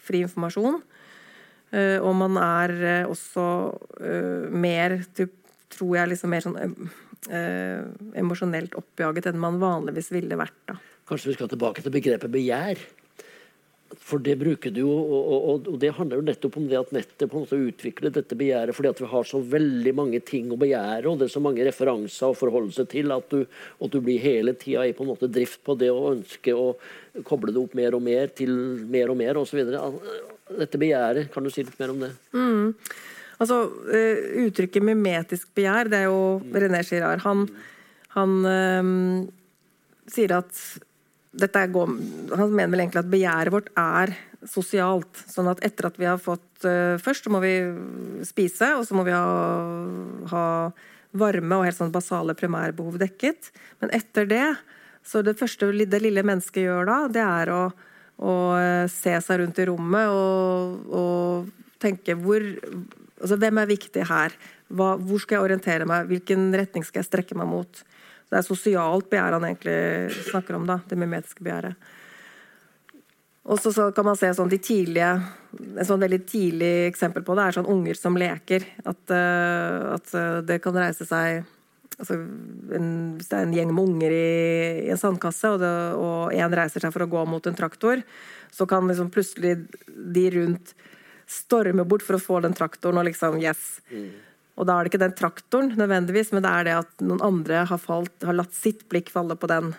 fri informasjon. Eh, og man er eh, også eh, mer, tror jeg, liksom mer sånn eh, emosjonelt oppjaget enn man vanligvis ville vært. da. Kanskje vi skal tilbake til begrepet begjær? For det bruker du jo, og, og, og, det handler jo nettopp om det at nettet på en måte utvikler dette begjæret fordi at vi har så veldig mange ting å begjære, og det er så mange referanser å forholde seg til, at du, at du blir hele tida i på en måte drift på det å ønske å koble det opp mer og mer til mer og mer osv. Dette begjæret, kan du si litt mer om det? Mm. Altså, eh, Uttrykket mimetisk begjær, det er jo René Girard. Han, han øh, sier at går, Han mener vel egentlig at begjæret vårt er sosialt. Sånn at etter at vi har fått uh, Først så må vi spise, og så må vi ha, ha varme og helt sånn basale primærbehov dekket. Men etter det så det første det lille mennesket gjør da, det er å, å eh, se seg rundt i rommet og, og tenke hvor Altså, hvem er viktig her? Hva, hvor skal jeg orientere meg? Hvilken retning skal jeg strekke meg mot? Det er sosialt begjær han egentlig snakker om, da, det mimetiske begjæret. Og så, kan man se sånn de tidlige En sånn veldig tidlig eksempel på det er sånn unger som leker. At, uh, at uh, det kan reise seg altså en, Hvis det er en gjeng med unger i, i en sandkasse, og, én reiser seg for å gå mot en traktor, så kan liksom plutselig de rundt storme bort for å få den traktoren og liksom Yes. Mm. Og da er det ikke den traktoren nødvendigvis, men det er det at noen andre har, falt, har latt sitt blikk falle på den.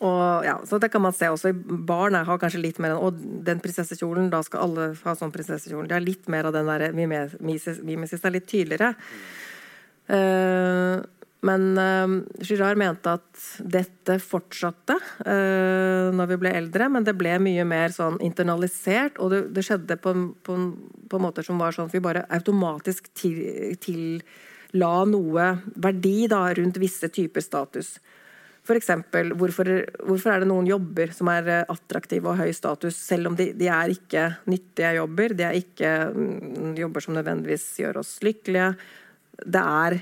Og ja, så Det kan man se også. Barn har kanskje litt mer Og den prinsessekjolen, da skal alle ha sånn prinsessekjolen. De har litt mer av den der mimesis, mimesis er litt tydeligere. Uh, men uh, Girard mente at dette fortsatte uh, når vi ble eldre, men det ble mye mer sånn internalisert, og det, det skjedde på, på, på måter som var sånn at vi bare automatisk til, tilla noe verdi da, rundt visse typer status. Eksempel, hvorfor, hvorfor, er det noen jobber som er eh, attraktive og høy status, selv om de, de er ikke nyttige jobber? De er ikke mm, jobber som nødvendigvis gjør oss lykkelige. Det er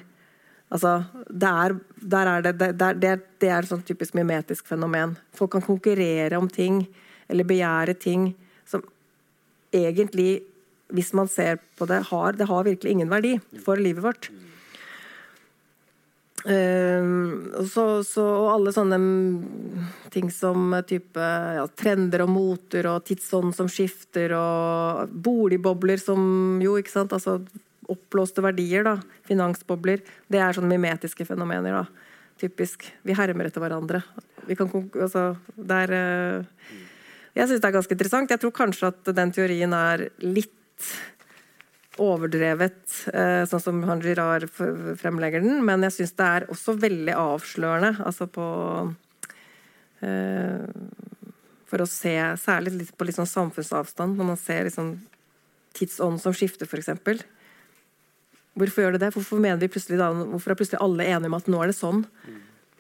Altså, der, der er det, det, det, det er et sånn typisk mimetisk fenomen. Folk kan konkurrere om ting, eller begjære ting som egentlig, hvis man ser på det, har, det har virkelig ingen verdi for livet vårt. Uh, så, så, og alle sånne ting som type ja, trender og moter og tidsånd som skifter, og boligbobler som jo, ikke sant altså oppblåste verdier, da, finansbobler, det er sånne mimetiske fenomener. da, Typisk. Vi hermer etter hverandre. Vi kan, altså, det er, uh, jeg syns det er ganske interessant. Jeg tror kanskje at den teorien er litt overdrevet, uh, sånn som han Girard fremlegger den, men jeg syns det er også veldig avslørende. altså på uh, For å se særlig på litt sånn samfunnsavstand, når man ser liksom tidsånd som skifter, f.eks. Hvorfor gjør det det? Hvorfor, mener vi plutselig da, hvorfor er plutselig alle enige om at nå er det sånn?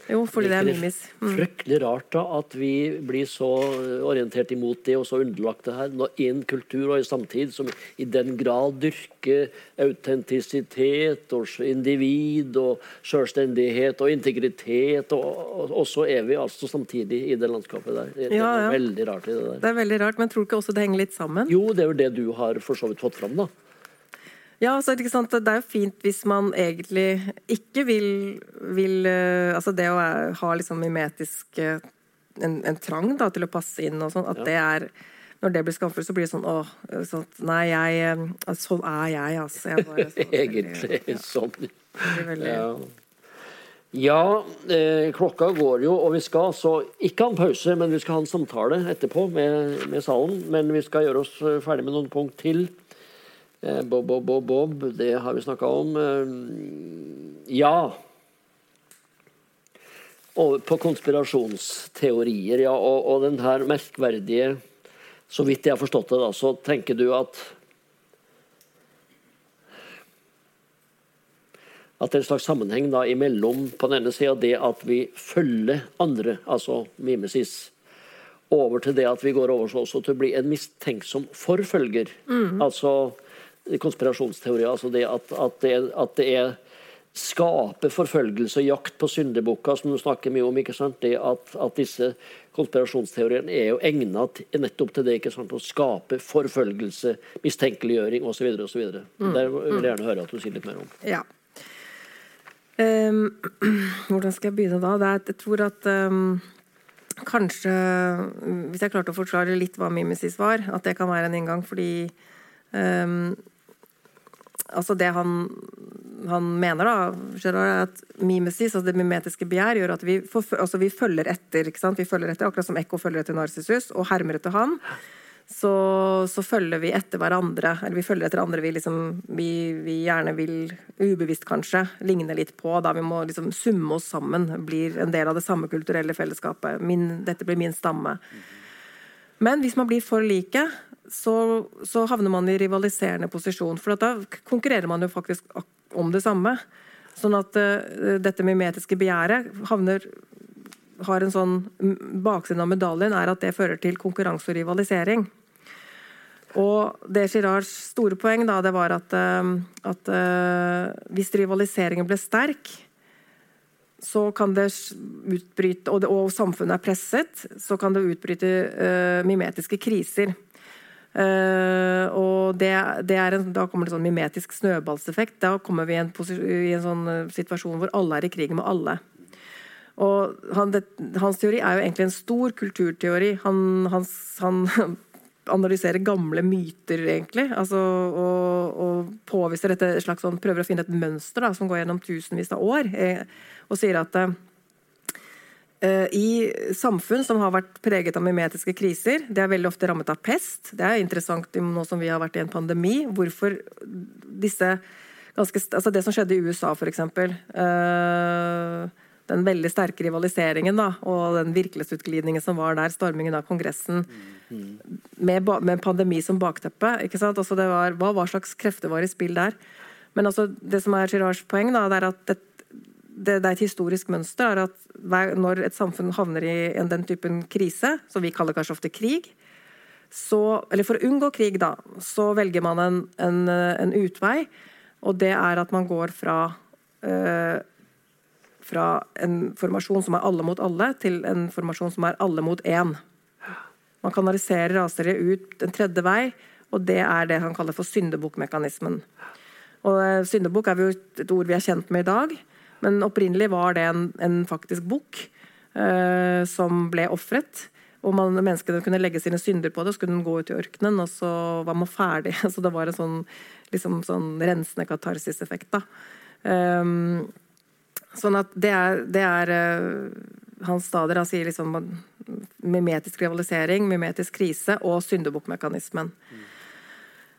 Jo, fordi det er mimis. Mm. Fryktelig rart da at vi blir så orientert imot det og så underlagt det her i en kultur og en samtid som i den grad dyrker autentisitet og individ og selvstendighet og integritet, og, og, så er vi altså samtidig i det landskapet der. Det, ja, ja. er veldig rart i det der. Det er veldig rart, men tror du ikke også det henger litt sammen? Jo, det er jo det du har for så vidt fått fram, da. Ja, altså, Det er jo fint hvis man egentlig ikke vil, vil eh, Altså det å ha liksom mimetisk eh, en, en, trang da, til å passe inn og sånn, at ja. det er når det blir skamfullt, så blir det sånn åh, sånn, Nei, jeg altså, Sånn er jeg, altså. Jeg bare, sånn, Egentlig ja. sånn. Veldig... Ja. Ja, eh, klokka går jo, og vi skal altså ikke ha en pause, men vi skal ha en samtale etterpå med, med salen. Men vi skal gjøre oss ferdig med noen punkt til. Eh, Bob, Bob, Bob, Bob, det har vi snakka om. Eh, ja. Over på konspirasjonsteorier, ja. Og, og den her merkverdige Så vidt jeg har forstått det, da, så tenker du at At det er en slags sammenheng da imellom på den ene sida det at vi følger andre, altså mimesis, over til det at vi går over også til å bli en mistenksom forfølger. Mm. Altså konspirasjonsteorier. Altså det at, at, det, at det er skaper forfølgelse og jakt på syndebukker, som du snakker mye om. ikke sant? Det at, at disse konspirasjonsteoriene er jo egnet nettopp til det. ikke sant? Å skape forfølgelse, mistenkeliggjøring osv. osv. Mm. Det vil jeg gjerne høre at du sier litt mer om. Ja. Um, hvordan skal jeg begynne da? Er, jeg tror at um, kanskje Hvis jeg klarte å forklare litt hva mimesis var, at det kan være en inngang, fordi um, Altså det han, han mener, da, er at mimesis, altså det mimetiske begjær, gjør at vi, for, altså vi følger etter. Vi følger etter, Akkurat som Ekko følger etter Narsissus og hermer etter han så, så, følger vi etter hverandre. Eller vi følger etter andre vi, liksom, vi, vi gjerne vil, ubevisst kanskje, ligne litt på. Da vi må liksom summe oss sammen, blir en del av det samme kulturelle fellesskapet. Min, dette blir min stamme. Men hvis man blir for like, så, så havner man i rivaliserende posisjon. For da konkurrerer man jo faktisk om det samme. Sånn at uh, dette mimetiske begjæret havner har en sånn Baksiden av medaljen er at det fører til konkurranse og rivalisering. Og det Girards store poeng da, det var at, eh, at uh, hvis rivaliseringen ble sterk, så kan det utbryte og, det, og, samfunnet er presset, så kan det utbryte uh, mimetiske kriser. Uh, og det, det en, Da kommer det sånn mimetisk snøballseffekt. Da kommer vi i en, i en sånn situasjon hvor alle er i krig med alle. Og han, det, hans teori er jo egentlig en stor kulturteori. Han, hans, han analyserer gamle myter, egentlig. Altså, og, og, påviser dette slags sånn, prøver å finne et mønster da, som går gjennom tusenvis av år. Eh, og sier at eh, i samfunn som har vært preget av mimetiske kriser, det er veldig ofte rammet av pest. Det er interessant nå som vi har vært i en pandemi. Hvorfor disse ganske, altså Det som skjedde i USA, f.eks. Eh, den veldig sterke rivaliseringen da, og den virkelighetsutglidningen som var der, stormingen av Kongressen, med, med pandemi som bakteppe. ikke sant? Altså det var, hva, hva slags krefter var i spill der? Men altså, det som er Girards poeng, da, det er at det, det, det, er et historisk mønster. er at hver, Når et samfunn havner i en, den typen krise, som vi kaller kanskje ofte krig, så, eller For å unngå krig, da, så velger man en, en, en utvei. Og det er at man går fra øh, fra en formasjon som er alle mot alle, til en formasjon som er alle mot én. Man kanaliserer raseriet ut en tredje vei, og det er det han kaller for syndebukkmekanismen. Og eh, Syndebukk er jo et ord vi er kjent med i dag, men opprinnelig var det en, en faktisk bukk eh, som ble ofret. Og man, menneskene kunne legge sine synder på det, så kunne den gå ut i ørkenen, og så var man ferdig. Så det var en sånn, liksom, sånn rensende katarsiseffekt. da. Um, Sånn at det er, det er uh, Hans Stader han sier liksom mimetisk rivalisering, mimetisk krise og syndebukkmekanismen. Mm.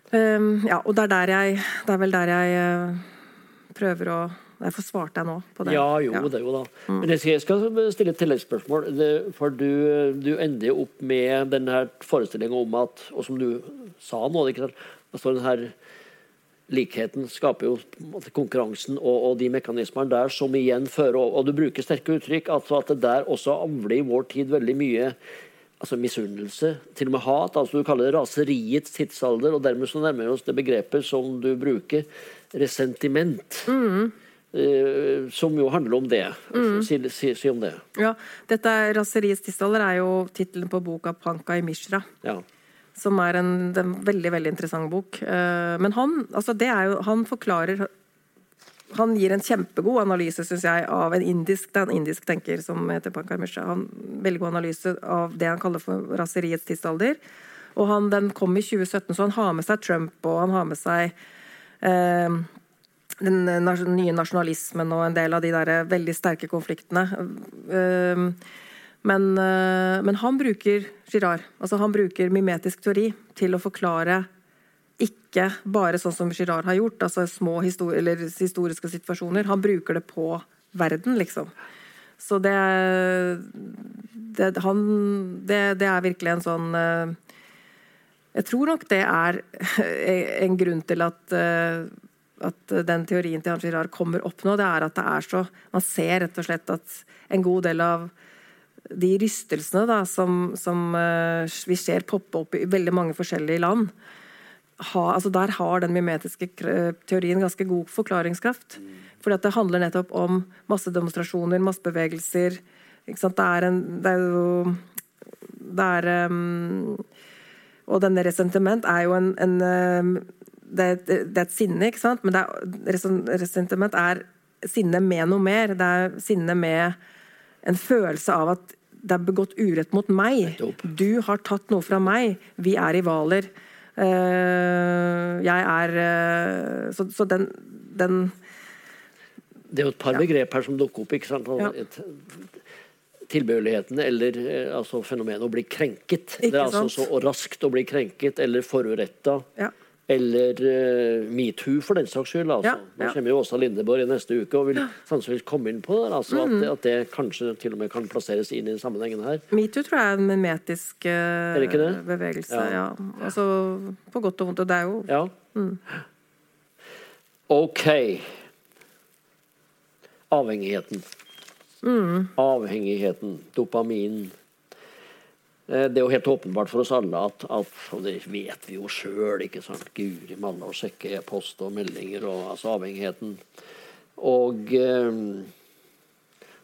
Um, ja, og det er, der jeg, det er vel der jeg uh, prøver å Derfor svarte jeg nå på det. Ja, jo, ja. det jo da. Mm. Men jeg skal, stille et tilleggsspørsmål. For du, du ender opp med denne forestillinga om at Og som du sa nå, ikke sant? Altså likheten skaper jo konkurransen og, og, de mekanismene der som igjen fører over og du bruker sterke uttrykk. altså At det der også avler i vår tid veldig mye altså misunnelse, til og med hat. altså Du kaller det raseriets tidsalder, og dermed så nærmer vi oss det begrepet som du bruker, resentiment. Mm. Eh, som jo handler om det. Mm. Si, si, si, om det. Ja, dette 'Raseriets tidsalder' er jo tittelen på boka 'Panka i Mishra'. Ja som er en, en, veldig veldig interessant bok. Uh, men han, altså det er jo, han forklarer Han gir en kjempegod analyse, syns jeg, av en indisk, det er en indisk tenker som heter Panka i Mishra. Han, veldig god analyse av det han kaller for raseriets tidsalder. Og han, Den kom i 2017, så han har med seg Trump, og han har med seg uh, den nye nasjonalismen og en del av de der veldig sterke konfliktene. Uh, men, eh, men, han bruker Girard, altså han bruker mimetisk teori til å forklare ikke bare sånn som Girard har gjort, altså små histori historiske situasjoner. Han bruker det på verden, liksom. Så det, det, han, det, det er virkelig en sånn eh, Jeg tror nok det er en grunn til at, eh, at den teorien til Hans Girard kommer opp nå. Det er at det er så Man ser rett og slett at en god del av de rystelsene da, som, som uh, vi ser poppe opp i veldig mange forskjellige land, ha, altså der har den mimetiske teorien ganske god forklaringskraft. Fordi at det handler nettopp om massedemonstrasjoner, massebevegelser. Det er, en, det er jo Det er um, Og denne resentiment er jo en, en um, det, et, det, er et, sinne, ikke sant? Men er, resentiment er sinne med noe mer. Det er sinne med en følelse av at det er begått urett mot meg. Du har tatt noe fra meg. Vi er rivaler. Eh, jeg er eh, Så, så den, den Det er jo et par begrep her som dukker opp. ikke sant? Ja. Et, tilbøyeligheten eller eh, altså fenomenet å bli krenket. Ikke det er altså så og raskt å bli krenket eller foruretta. Ja. Eller uh, metoo, for den saks skyld. Altså. Ja, Nå kommer jo Åsa Lindeborg i neste uke og vil sannsynligvis komme inn på det. Altså, Mm. at, det at det kanskje til og med kan plasseres inn i den sammenhengen her. Metoo tror jeg er en mimetisk uh, Er ikke det? bevegelse. Ja. Ja. Altså, på godt og vondt. Og det er jo Ja. Mm. OK. Avhengigheten. Mm. Avhengigheten. Dopamin. Eh, Det er jo helt åpenbart for oss alle at, at og det vet vi jo sjøl, ikke sant. Guri malla å sjekke e-post og meldinger og altså avhengigheten. Og eh,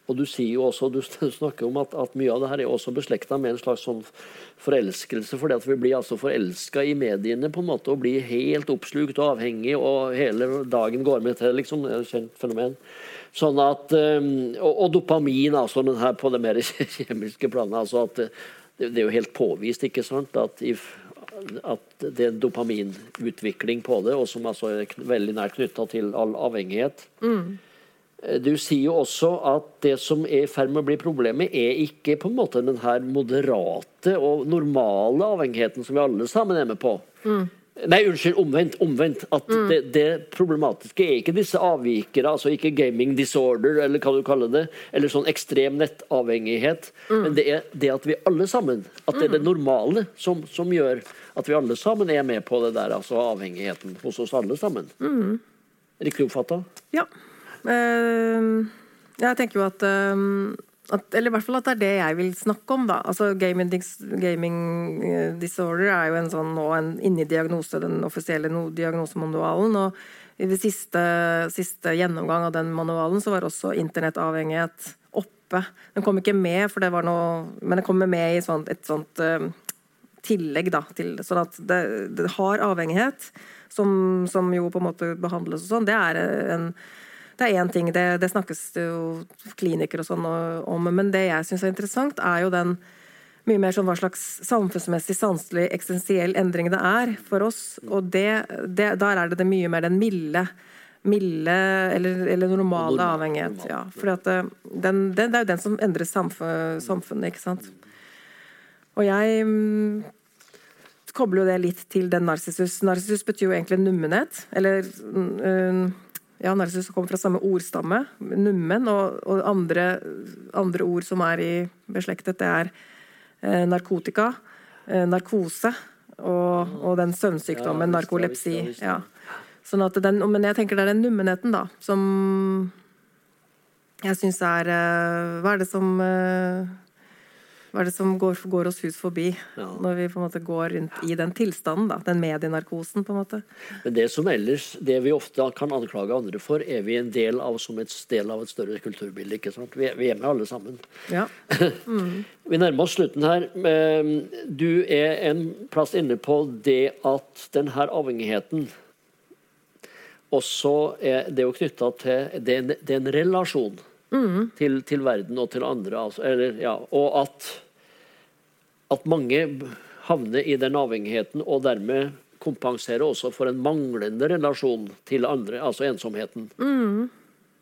og du sier jo også, du snakker om at, at mye av det her er også beslekta med en slags sånn forelskelse. fordi at vi blir altså forelska i mediene på en måte og blir helt oppslukt og avhengig, og hele dagen går med til liksom, det er et kjent fenomen. Sånn at, eh, og, og dopamin altså den her på det mer kjemiske planet. altså at det, det er jo helt påvist ikke sant, at, if, at det er en dopaminutvikling på det, og som altså er veldig nært knytta til all avhengighet. Mm. Du sier jo også at det som er i ferd med å bli problemet, er ikke på en måte den her moderate og normale avhengigheten som vi alle sammen er med på. Nei, unnskyld, omvendt. omvendt at det, det problematiske er ikke disse avvikere, altså ikke gaming disorder, eller hva du kaller det, eller sånn ekstrem nettavhengighet, men det er det at vi alle sammen, at det er det normale som, som gjør at vi alle sammen er med på det der, altså avhengigheten hos oss alle sammen. Riktig oppfatta? Ja. Uh, jeg tenker jo at, eh, at Eller i hvert fall at det er det jeg vil snakke om, da. Altså Gaming, gaming eh, disorder er jo en sånn nå en inni diagnose, den offisielle no diagnosemanualen. Og i det siste, siste gjennomgang av den manualen så var også internettavhengighet oppe. Den kom ikke med, for det var noe Men den kommer med i sånt, et sånt uh, tillegg, da. Til, sånn at det, det har avhengighet, som, som jo på en måte behandles og sånn. Det er en det er én ting, det, det snakkes jo klinikere og sånn om, men det jeg syns er interessant, er jo den mye mer sånn hva slags samfunnsmessig, sanselig, eksistensiell endring det er for oss. Og det, det, der er det, det mye mer den milde, milde eller, eller normale Normal- avhengighet. normal. Ja, fordi det, den, det, det er jo den som endrer samfunn, samfunnet, ikke sant. Og jeg mm, kobler jo det litt til den narsissus. Narsissus betyr jo egentlig nummenhet. Eller mm, ja, narsissus kommer fra samme ordstamme, nummen, og, og andre, andre ord som er i beslektet, det er eh, narkotika, eh, narkose og, og den søvnsykdommen, Ja, narkolepsi. ja, Sånn at den, men jeg tenker det er den nummenheten, da, som jeg syns er eh, Hva er det som eh, hva er det som går, går oss hus forbi Ja. når vi på en måte går rundt i den tilstanden? da, Den medienarkosen, på en måte. Men det som ellers, det vi ofte kan anklage andre for, er vi en del av som et del av et større kulturbilde. ikke sant? Vi er, vi er med alle sammen. Ja. Vi nærmer oss slutten her. Du er en plass inne på det at denne avhengigheten også er det jo knytta til det er, en, det er en relasjon til, til verden og til andre. Altså, eller, ja, og at, at mange havner i den avhengigheten og dermed kompenserer også for en manglende relasjon til andre, altså ensomheten.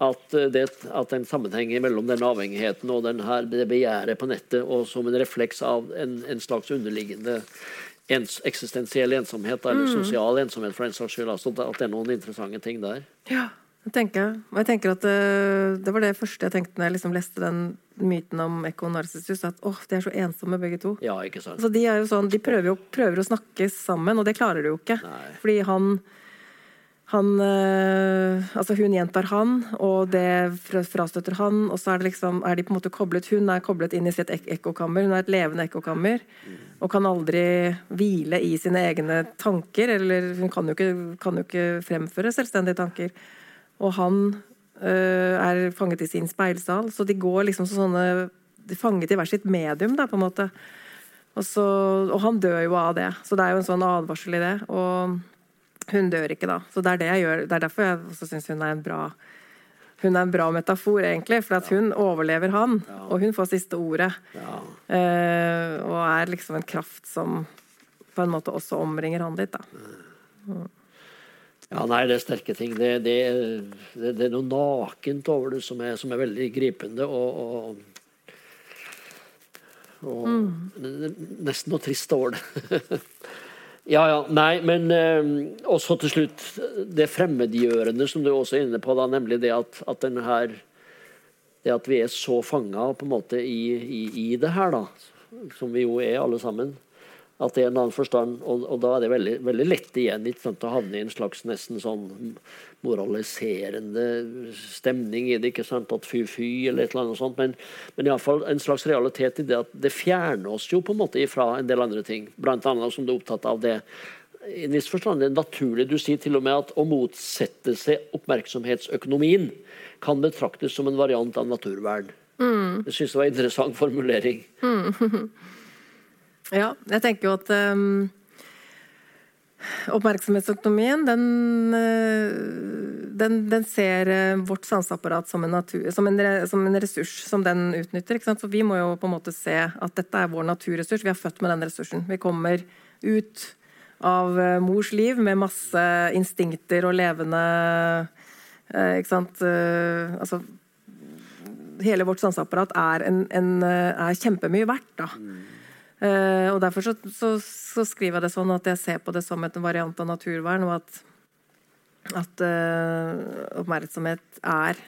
At eh, det at en sammenheng mellom den avhengigheten og den her, det begjæret på nettet, og som en refleks av en, en slags underliggende ens, eksistensiell ensomhet, eller sosial ensomhet for den saks skyld, altså at det er noen interessante ting der. Ja, det tenker jeg. Og jeg tenker at det, det var det første jeg tenkte når jeg liksom leste den myten om Ekko og Narsissus, at åh, de er så ensomme begge to. Ja, ikke sant? Så de er jo sånn, de prøver jo prøver å snakke sammen, og det klarer de jo ikke. Nei. Fordi han han, øh, altså hun gjentar han, og det frastøtter han. Og så er, det liksom, er de på en måte koblet Hun er koblet inn i sitt ek ekkokammer. Hun er et levende ekkokammer. Og kan aldri hvile i sine egne tanker. Eller hun kan jo ikke, kan jo ikke fremføre selvstendige tanker. Og han øh, er fanget i sin speilsal. Så de går liksom som sånne De fanget i hvert sitt medium, da, på en måte. Og, så, og han dør jo av det. Så det er jo en sånn advarsel i det. Og hun dør ikke, da. Så det er det jeg gjør. Det er derfor jeg også syns hun er en bra hun er en bra metafor, egentlig. For at hun overlever han, og hun får siste ordet. Ja. Uh, og er liksom en kraft som på en måte også omringer han litt, da. Ja, nei, det er sterke ting. Det, det, det, det er noe nakent over det som er, som er veldig gripende. Og, og, og nesten noe trist over det. ja, ja. Nei, men Og også til slutt det fremmedgjørende som du også er inne på, da, nemlig det at, at denne her det at vi er så fanga på en måte i, i, i det her, da, som vi jo er alle sammen. At det er en annen forstand, og, og da er det veldig, veldig lett igjen ikke sant, å havne i en slags nesten sånn moraliserende stemning i det. ikke sant, At fy-fy eller et eller annet sånt. Men, men iallfall en slags realitet i det at det fjerner oss jo på en måte ifra en del andre ting. Blant annet som du er opptatt av det i en viss forstand det er naturlig. Du sier til og med at å motsette seg oppmerksomhetsøkonomien kan betraktes som en variant av naturvern. Mm. Jeg syns det var en interessant formulering. Ja, jeg tenker jo at um, oppmerksomhetsøkonomien, den, uh, den, den ser uh, vårt sanseapparat som, som, som en ressurs som den utnytter. Ikke sant? Så vi må jo på en måte se at dette er vår naturressurs. Vi er født med den ressursen. Vi kommer ut av uh, mors liv med masse instinkter og levende Ikke sant Altså hele vårt sanseapparat er, eh, er kjempemye verdt. Da. Eh, og Derfor så, så, så skriver jeg det sånn at jeg ser på det som et variant av naturvern, og at, at eh, oppmerksomhet er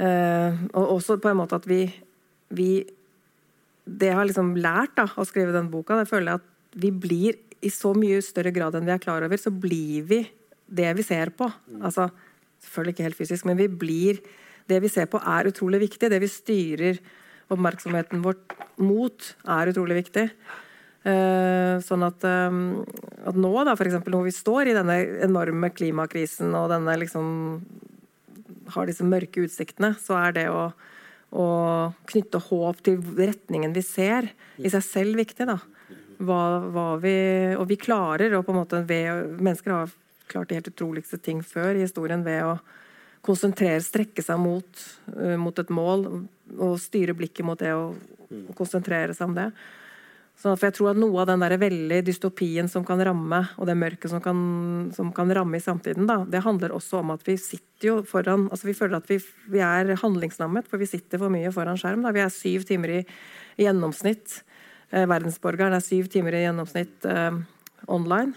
eh, Og også på en måte at vi, vi Det jeg har liksom lært da, å skrive den boka, det føler jeg at vi blir i så mye større grad enn vi er klar over, så blir vi det vi ser på. Altså, selvfølgelig ikke helt fysisk, men vi blir det vi ser på, er utrolig viktig. Det vi styrer oppmerksomheten vårt mot, er utrolig viktig. Eh, sånn at, eh, at nå, da, for eksempel, når vi står i denne enorme klimakrisen og denne liksom har disse mørke utsiktene, så er det å, å knytte håp til retningen vi ser, i seg selv viktig. da. Hva, hva vi, og vi klarer å på en måte ved, Mennesker har klart de helt utroligste ting før i historien ved å konsentrere, strekke seg mot, uh, mot et mål og styre blikket mot det og, og konsentrere seg om det. Så for jeg tror at Noe av den der veldig dystopien som kan ramme, og det mørket som kan, som kan ramme i samtiden, da, det handler også om at vi sitter jo foran altså Vi føler at vi, vi er handlingslammet, for vi sitter for mye foran skjerm. Da. Vi er syv timer i, i gjennomsnitt. Eh, verdensborgeren er syv timer i gjennomsnitt eh, online.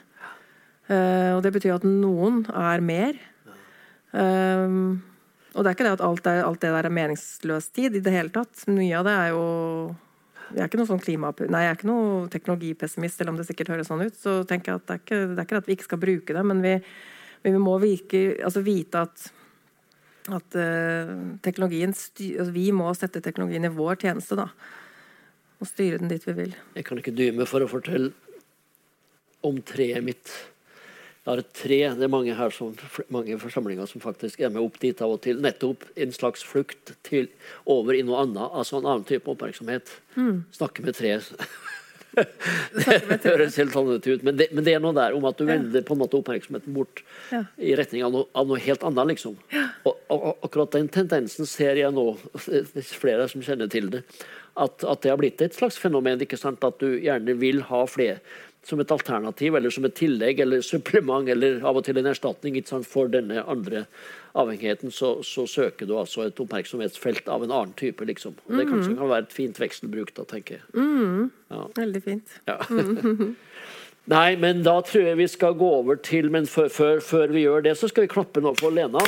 Eh, og det betyr at noen er mer. Um, og det er ikke det at alt, er, alt det der er meningsløs tid i det hele tatt. Mye av det er jo Jeg er ikke noe sånn klima... Nei, jeg er ikke noe teknologipessimist, selv om det sikkert høres sånn ut. Så tenker jeg at det er ikke, det er ikke at vi ikke skal bruke det, men vi, vi må virke, altså vite at at uh, styr, altså Vi må sette teknologien i vår tjeneste, da. Og styre den dit vi vil. Jeg kan ikke dy meg for å fortelle om treet mitt. Har tre. Det er mange her som, mange forsamlinger som faktisk er med opp dit av og til. Nettopp en slags flukt til, over i noe annet, altså en annen type oppmerksomhet. Snakke med tre. det høres helt annet ut, men det, men det er noe der om at du vender på en måte oppmerksomheten bort Ja. i retning av noe, av noe helt annet, liksom. Og, og, og akkurat den tendensen ser jeg nå, det er flere som kjenner til det, at, at det har blitt et slags fenomen. ikke sant, At du gjerne vil ha flere som et alternativ, eller som et tillegg, eller supplement, eller av og til en erstatning sant, for denne andre avhengigheten, så, så søker du altså et oppmerksomhetsfelt av en annen type, liksom. Og det kanskje kan være et fint vekselbruk, da, tenker jeg. Veldig fint. Ja. Nei, men da tror jeg vi skal gå over til Men før, før, før vi gjør det, så skal vi klappe nå for Lena.